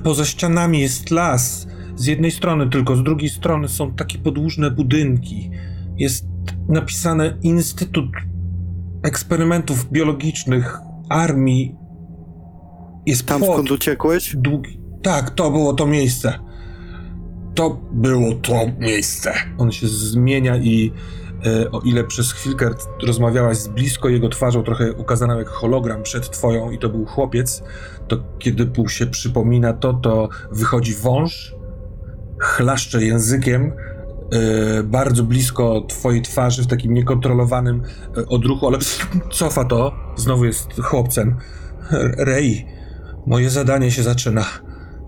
Poza ścianami jest las. Z jednej strony tylko, z drugiej strony są takie podłużne budynki. Jest napisane Instytut Eksperymentów Biologicznych Armii. Jest Tam płot skąd uciekłeś? długi. Tak, to było to miejsce. To było to miejsce. On się zmienia i e, o ile przez chwilkę rozmawiałaś z blisko jego twarzą, trochę ukazana jak hologram przed twoją i to był chłopiec, to kiedy mu się przypomina to, to wychodzi wąż, chlaszcze językiem e, bardzo blisko twojej twarzy w takim niekontrolowanym e, odruchu, ale cofa to, znowu jest chłopcem. Rej, moje zadanie się zaczyna.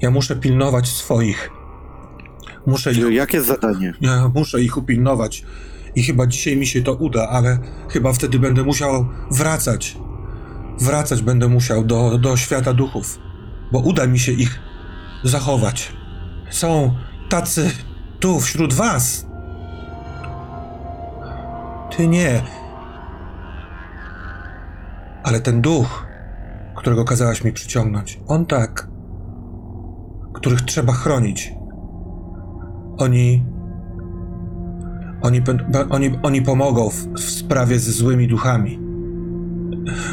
Ja muszę pilnować swoich. Muszę ich, jakie zadanie? ja muszę ich upilnować. I chyba dzisiaj mi się to uda, ale chyba wtedy będę musiał wracać. Wracać będę musiał do, do świata duchów, bo uda mi się ich zachować. Są tacy tu wśród was. Ty nie. Ale ten duch, którego kazałaś mi przyciągnąć, on tak, których trzeba chronić. Oni. Oni, oni, oni pomogą w, w sprawie ze złymi duchami.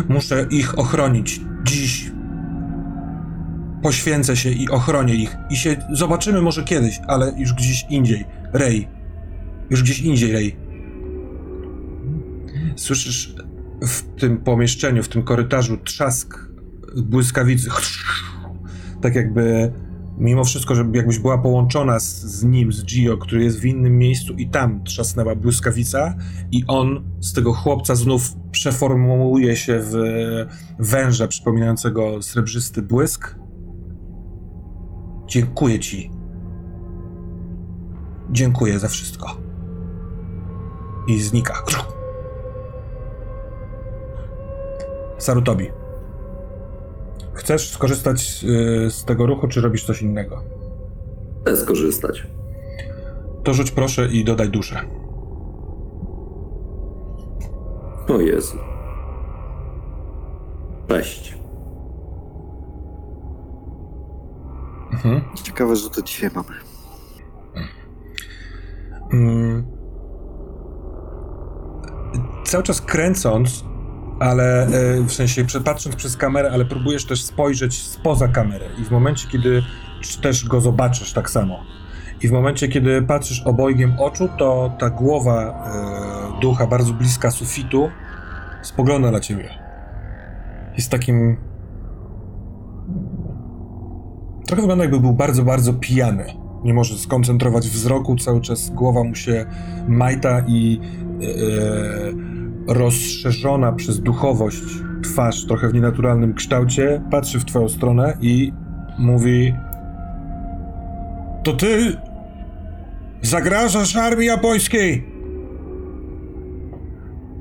Muszę ich ochronić. Dziś poświęcę się i ochronię ich. I się zobaczymy może kiedyś, ale już gdzieś indziej. Rej. Już gdzieś indziej, Rej. Słyszysz w tym pomieszczeniu, w tym korytarzu trzask błyskawicy. [laughs] Tak jakby mimo wszystko, żeby jakbyś była połączona z, z nim, z Gio, który jest w innym miejscu i tam trzasnęła błyskawica i on z tego chłopca znów przeformułuje się w węża przypominającego srebrzysty błysk. Dziękuję ci. Dziękuję za wszystko. I znika. Sarutobi. Chcesz skorzystać y, z tego ruchu, czy robisz coś innego? Chcę skorzystać. To rzuć proszę i dodaj duszę. O Jezu. Cześć. Mhm. Ciekawe, że to dzisiaj mamy. Mm. Cały czas kręcąc, ale e, w sensie patrząc przez kamerę, ale próbujesz też spojrzeć spoza kamerę i w momencie, kiedy też go zobaczysz tak samo i w momencie, kiedy patrzysz obojgiem oczu, to ta głowa e, ducha bardzo bliska sufitu spogląda na ciebie. Jest takim... Trochę wygląda jakby był bardzo, bardzo pijany. Nie może skoncentrować wzroku, cały czas głowa mu się majta i e, rozszerzona przez duchowość twarz trochę w nienaturalnym kształcie patrzy w twoją stronę i mówi To ty zagrażasz armii japońskiej!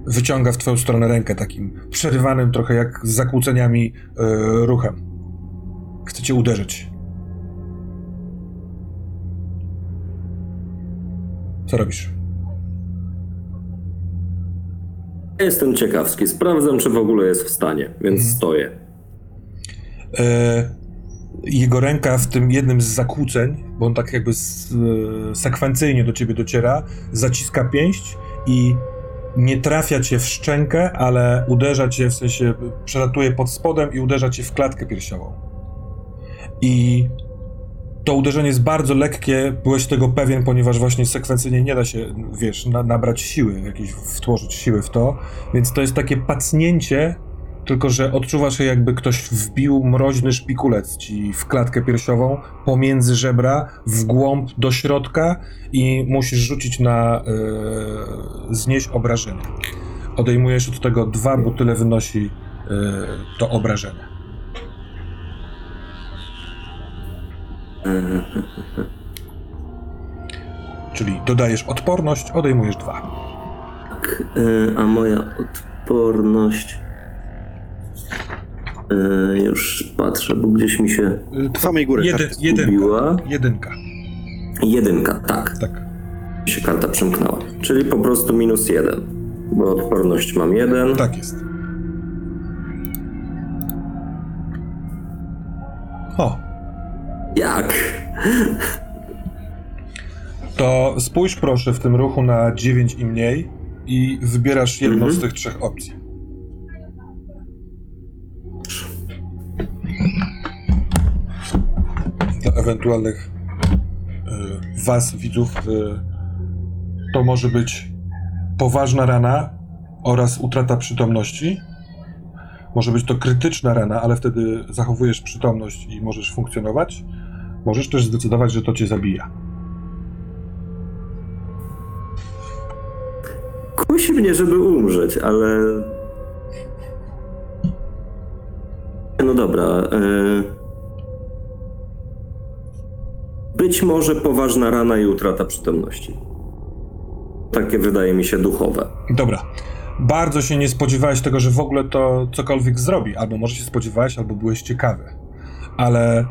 Wyciąga w twoją stronę rękę takim przerywanym trochę jak z zakłóceniami e, ruchem. Chce cię uderzyć. Co robisz? Jestem ciekawski, sprawdzam, czy w ogóle jest w stanie, więc Mhm. stoję. e, jego ręka w tym jednym z zakłóceń, bo on tak jakby s, e, sekwencyjnie do ciebie dociera, zaciska pięść i nie trafia cię w szczękę, ale uderza cię, w sensie przelatuje pod spodem i uderza cię w klatkę piersiową. I to uderzenie jest bardzo lekkie, byłeś tego pewien, ponieważ właśnie sekwencyjnie nie da się, wiesz, na, nabrać siły, jakieś wtłoczyć siły w to, więc to jest takie pacnięcie, tylko że odczuwasz jakby ktoś wbił mroźny szpikulec ci w klatkę piersiową pomiędzy żebra, w głąb do środka i musisz rzucić na e, znieść obrażenie. Odejmujesz od tego dwa, bo tyle wynosi e, to obrażenie. [laughs] Czyli dodajesz odporność, odejmujesz dwa. Tak, e, a moja odporność. E, już patrzę, bo gdzieś mi się W samej górze. Jeden, tak. jedynka. zgubiła. Jedynka, Jedynka, tak. tak. Mi się karta przymknęła. Czyli po prostu minus jeden. Bo odporność mam jeden. Tak jest. O, Jak? to spójrz proszę w tym ruchu na 9 i mniej i wybierasz jedną Mhm. z tych trzech opcji. Dla ewentualnych y, was, widzów, y, to może być poważna rana oraz utrata przytomności. Może być to krytyczna rana, ale wtedy zachowujesz przytomność i możesz funkcjonować. Możesz też zdecydować, że to cię zabija. Kusi mnie, żeby umrzeć, ale. No dobra. E... Być może poważna rana i utrata przytomności. Takie wydaje mi się duchowe. Dobra. Bardzo się nie spodziewałeś tego, że w ogóle to cokolwiek zrobi. Albo może się spodziewałeś, albo byłeś ciekawy. Ale y,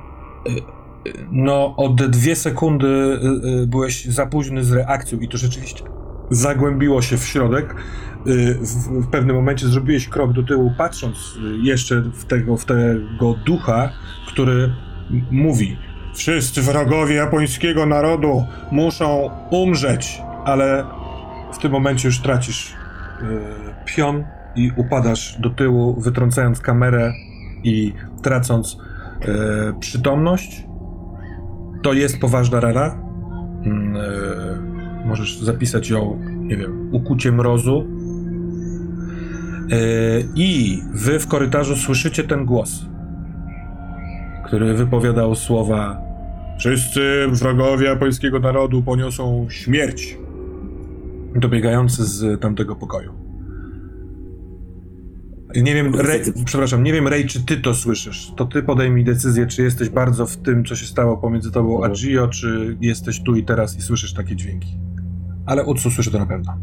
no od dwie sekundy y, y, byłeś za późny z reakcją i to rzeczywiście zagłębiło się w środek. Y, W, pewnym momencie zrobiłeś krok do tyłu, patrząc jeszcze w tego, w tego ducha, który mówi Wszyscy wrogowie japońskiego narodu muszą umrzeć, ale w tym momencie już tracisz pion i upadasz do tyłu, wytrącając kamerę i tracąc przytomność. To jest poważna rana. Mm, y, możesz zapisać ją, nie wiem, ukucie mrozu. Y, I wy w korytarzu słyszycie ten głos, który wypowiadał słowa Wszyscy wrogowie japońskiego narodu poniosą śmierć dobiegający z tamtego pokoju. Nie wiem, Ray, przepraszam, nie wiem, Ray, czy ty to słyszysz. To ty podejmij decyzję, czy jesteś bardzo w tym, co się stało pomiędzy tobą a Gio, czy jesteś tu i teraz i słyszysz takie dźwięki. Ale Utsu słyszy to na pewno.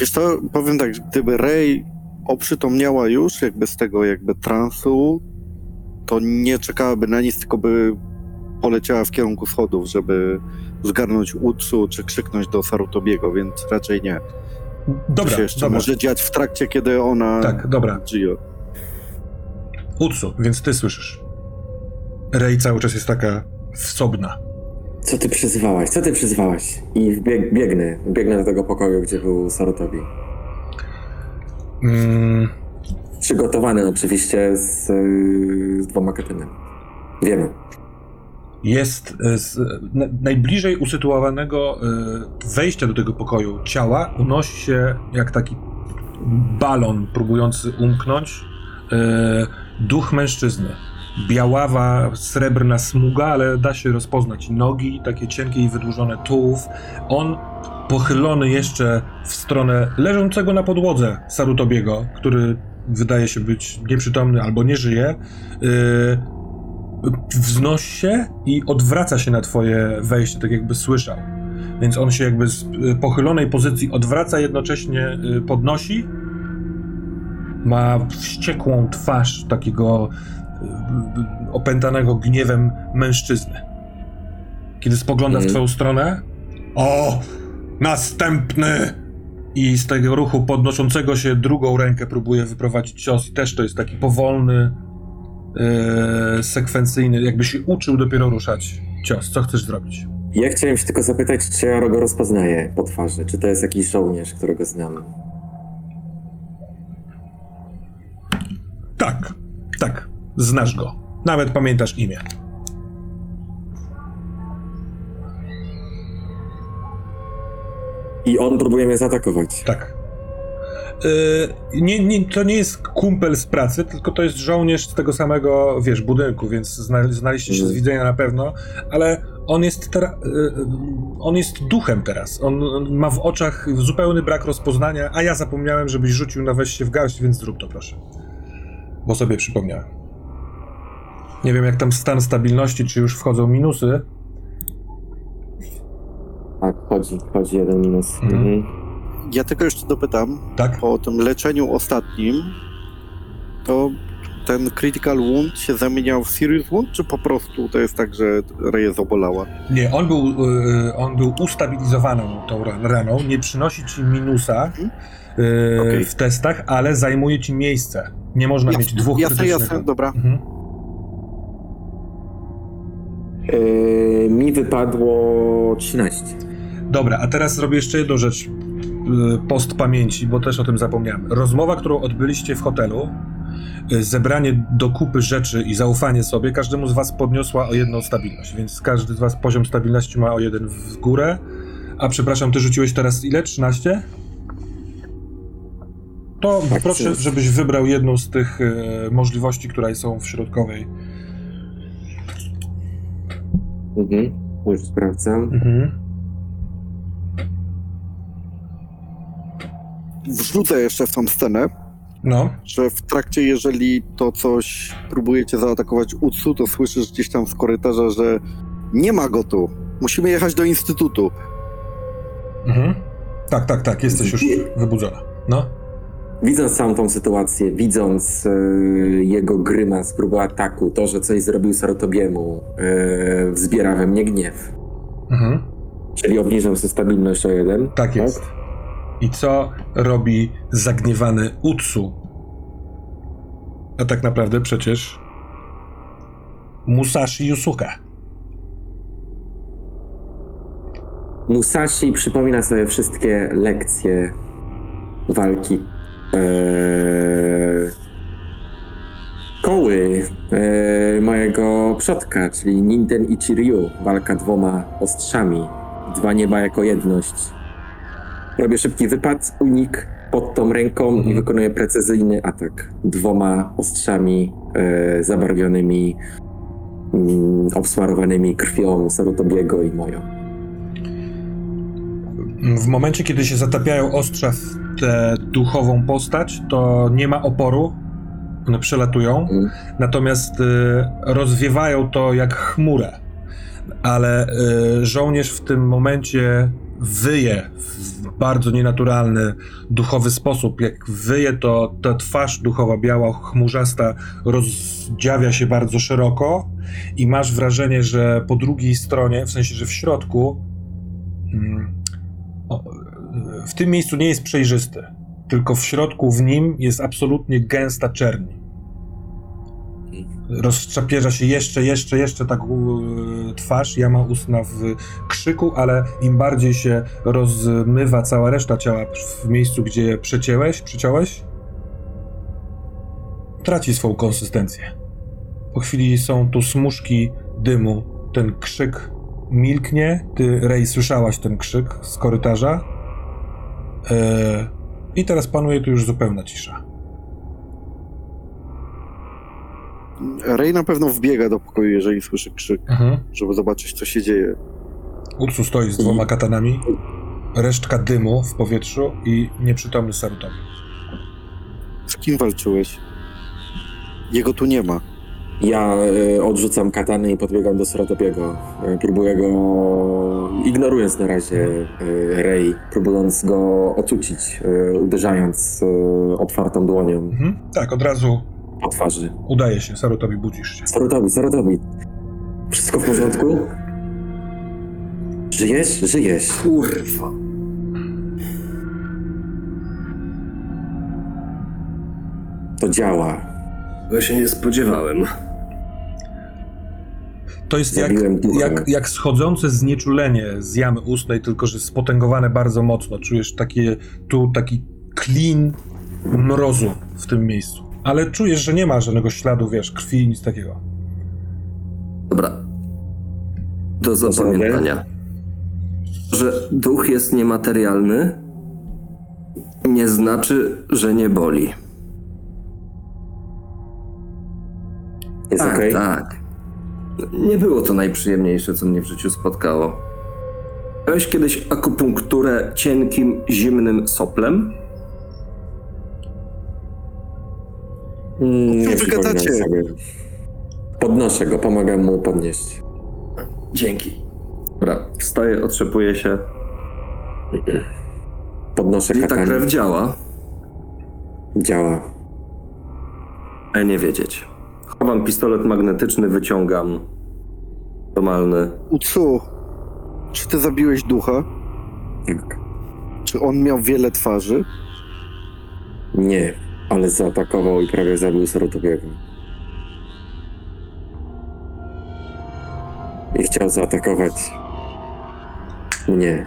Wiesz co, powiem tak, gdyby Rey oprzytomniała już jakby z tego jakby transu, to nie czekałaby na nic, tylko by poleciała w kierunku schodów, żeby zgarnąć Utsu czy krzyknąć do Sarutobiego, więc raczej nie. To Dobra, się jeszcze dobra. może dziać w trakcie, kiedy ona... Tak, dobra. Gio. Utsu, więc ty słyszysz. Ray cały czas jest taka wsobna. Co ty przyzywałaś? Co ty przyzywałaś? I bieg, biegnę. Biegnę do tego pokoju, gdzie był Sarutobi. Mm, Przygotowany oczywiście z, z dwoma katynami. Wiemy. Jest e, z, na, najbliżej usytuowanego e, wejścia do tego pokoju ciała unosi się jak taki balon próbujący umknąć e, duch mężczyzny. Biaława, srebrna smuga, ale da się rozpoznać nogi, takie cienkie i wydłużone tułów. On pochylony jeszcze w stronę leżącego na podłodze Sarutobiego, który wydaje się być nieprzytomny albo nie żyje, e, wznosi się i odwraca się na twoje wejście, tak jakby słyszał. Więc on się jakby z y, pochylonej pozycji odwraca, jednocześnie y, podnosi. Ma wściekłą twarz takiego y, opętanego gniewem mężczyzny. Kiedy spogląda w Mhm. twoją stronę, o, następny! I z tego ruchu podnoszącego się drugą rękę próbuje wyprowadzić cios i też to jest taki powolny, e, sekwencyjny, jakby się uczył dopiero ruszać cios. Co chcesz zrobić? Ja chciałem się tylko zapytać, czy ja go rozpoznaję po twarzy. Czy to jest jakiś żołnierz, którego znam? Tak, tak, znasz go. Nawet pamiętasz imię. I on próbuje mnie zaatakować. Tak. E, nie, nie, to nie jest kumpel z pracy, tylko to jest żołnierz z tego samego, wiesz, budynku, więc zna, znaliście się z Mhm. widzenia na pewno, ale on jest teraz, on jest duchem teraz. On, on ma w oczach zupełny brak rozpoznania, a ja zapomniałem, żebyś rzucił na weź się w garść, więc zrób to proszę. Bo sobie przypomniałem. Nie wiem, jak tam stan stabilności, czy już wchodzą minusy. Tak, chodzi, chodzi jeden minus. Mhm. Ja tylko jeszcze dopytam, Tak? po tym leczeniu ostatnim, to ten critical wound się zamieniał w serious wound, czy po prostu to jest tak, że Reyes obolała? Nie, on był, y, on był ustabilizowaną tą ran- raną, nie przynosi ci minusa Mhm. y, Okej. w testach, ale zajmuje ci miejsce. Nie można mieć dwóch jasne, krytycznych jasne, ran. dobra. Mhm. Yy, mi wypadło 13. Dobra, a teraz zrobię jeszcze jedną rzecz y, post pamięci, bo też o tym zapomniałem. Rozmowa, którą odbyliście w hotelu, y, zebranie do kupy rzeczy i zaufanie sobie, każdemu z was podniosła o jedną stabilność, więc każdy z was poziom stabilności ma o jeden w górę. A przepraszam, ty rzuciłeś teraz ile? 13? To Tak, proszę, 13. żebyś wybrał jedną z tych y, możliwości, które są w środkowej. Mhm. Już sprawdzam. Mhm. Wrzucę jeszcze w tą scenę, No. że w trakcie, jeżeli to coś próbujecie zaatakować Utsu, to słyszysz gdzieś tam z korytarza, że nie ma go tu. Musimy jechać do instytutu. Mhm. Tak, tak, tak, jesteś już wybudzona. No. Widząc całą tą sytuację, widząc yy, jego grymas, próbę ataku, to, że coś zrobił Sarutobiemu, yy, wzbiera we mnie gniew. Mhm. Czyli obniżam sobie stabilność o jeden. Tak jest. I co robi zagniewany Utsu? A tak naprawdę przecież Musashi Yusuke. Musashi przypomina sobie wszystkie lekcje walki. Eee, koły eee, mojego przodka, czyli Ninden i Chiryu. Walka dwoma ostrzami. Dwa nieba jako jedność. Robię szybki wypad, unik pod tą ręką i Mhm. wykonuję precyzyjny atak. Dwoma ostrzami eee, zabarwionymi, mm, obsmarowanymi krwią Sarutobiego i moją. W momencie, kiedy się zatapiają ostrza w tę duchową postać, to nie ma oporu. One przelatują. Mm. Natomiast y, rozwiewają to jak chmurę. Ale y, żołnierz w tym momencie wyje w bardzo nienaturalny, duchowy sposób. Jak wyje, to ta twarz duchowa, biała, chmurzasta rozdziawia się bardzo szeroko i masz wrażenie, że po drugiej stronie, w sensie, że w środku, mm, w tym miejscu nie jest przejrzysty, tylko w środku w nim jest absolutnie gęsta czerń. Rozczapierza się jeszcze, jeszcze, jeszcze tak u, twarz, jama ustna w krzyku, ale im bardziej się rozmywa cała reszta ciała w miejscu, gdzie je przecięłeś, przyciąłeś, traci swą konsystencję. Po chwili są tu smuszki dymu. Ten krzyk milknie. Ty, Rej, słyszałaś ten krzyk z korytarza. Eee, I teraz panuje tu już zupełna cisza. Ray na pewno wbiega do pokoju, jeżeli słyszy krzyk, Mhm. żeby zobaczyć, co się dzieje. Ursu stoi z dwoma katanami. Resztka dymu w powietrzu i nieprzytomny Sarutobi. Z kim walczyłeś? Jego tu nie ma. Ja e, odrzucam katany i podbiegam do Saratopiego. E, próbuję go, ignorując na razie e, Rey, próbując go ocucić, uderzając otwartą dłonią Mhm. Tak, od razu po twarzy. udaje się. Sarutobi, budzisz się. Sarutobi, Sarutobi. Wszystko w porządku? Żyjesz? Żyjesz. Kurwa. To działa. Tego się nie spodziewałem. To jest jak, jak, jak schodzące znieczulenie z jamy ustnej, tylko że spotęgowane bardzo mocno. Czujesz takie, tu taki klin mrozu w tym miejscu. Ale czujesz, że nie ma żadnego śladu, wiesz, krwi, nic takiego. Dobra. Do zapamiętania. Że duch jest niematerialny, nie znaczy, że nie boli. Jest tak, okej? tak. Nie było to najprzyjemniejsze, co mnie w życiu spotkało. Miałeś kiedyś akupunkturę cienkim, zimnym soplem? Mm, nie wy przypominam gadacie? sobie. Podnoszę go, pomagam mu podnieść. Dzięki. Dobra, wstaję, otrzepuję się. Podnoszę I ta krew działa, Działa. ale nie wiedzieć. Chowam pistolet magnetyczny, wyciągam. Normalny. Utsu, czy ty zabiłeś ducha? Tak. Czy on miał wiele twarzy? Nie, ale zaatakował i prawie zabił Sarutobiego. I chciał zaatakować mnie.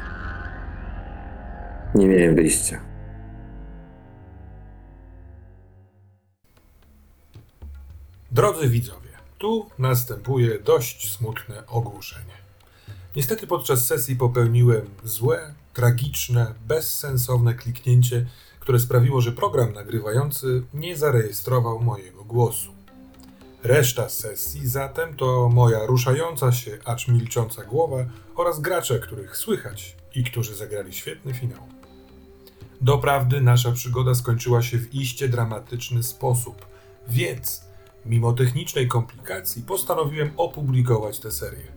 Nie miałem wyjścia. Drodzy widzowie, tu następuje dość smutne ogłoszenie. Niestety podczas sesji popełniłem złe, tragiczne, bezsensowne kliknięcie, które sprawiło, że program nagrywający nie zarejestrował mojego głosu. Reszta sesji zatem to moja ruszająca się, acz milcząca głowa oraz gracze, których słychać i którzy zagrali świetny finał. Doprawdy nasza przygoda skończyła się w iście dramatyczny sposób, więc mimo technicznej komplikacji postanowiłem opublikować tę serię.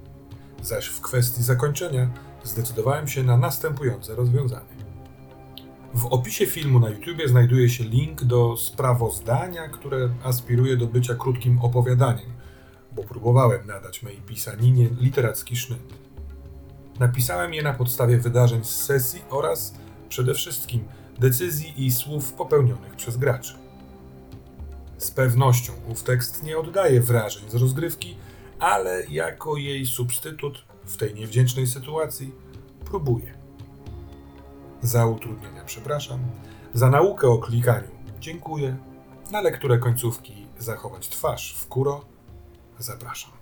Zaś w kwestii zakończenia zdecydowałem się na następujące rozwiązanie. W opisie filmu na YouTubie znajduje się link do sprawozdania, które aspiruje do bycia krótkim opowiadaniem, bo próbowałem nadać mojej pisaninie literacki sznyt. Napisałem je na podstawie wydarzeń z sesji oraz przede wszystkim decyzji i słów popełnionych przez graczy. Z pewnością ów tekst nie oddaje wrażeń z rozgrywki, ale jako jej substytut w tej niewdzięcznej sytuacji próbuję za utrudnienia, przepraszam, za naukę o klikaniu. Dziękuję, na lekturę końcówki zachować twarz w kuro. Zapraszam.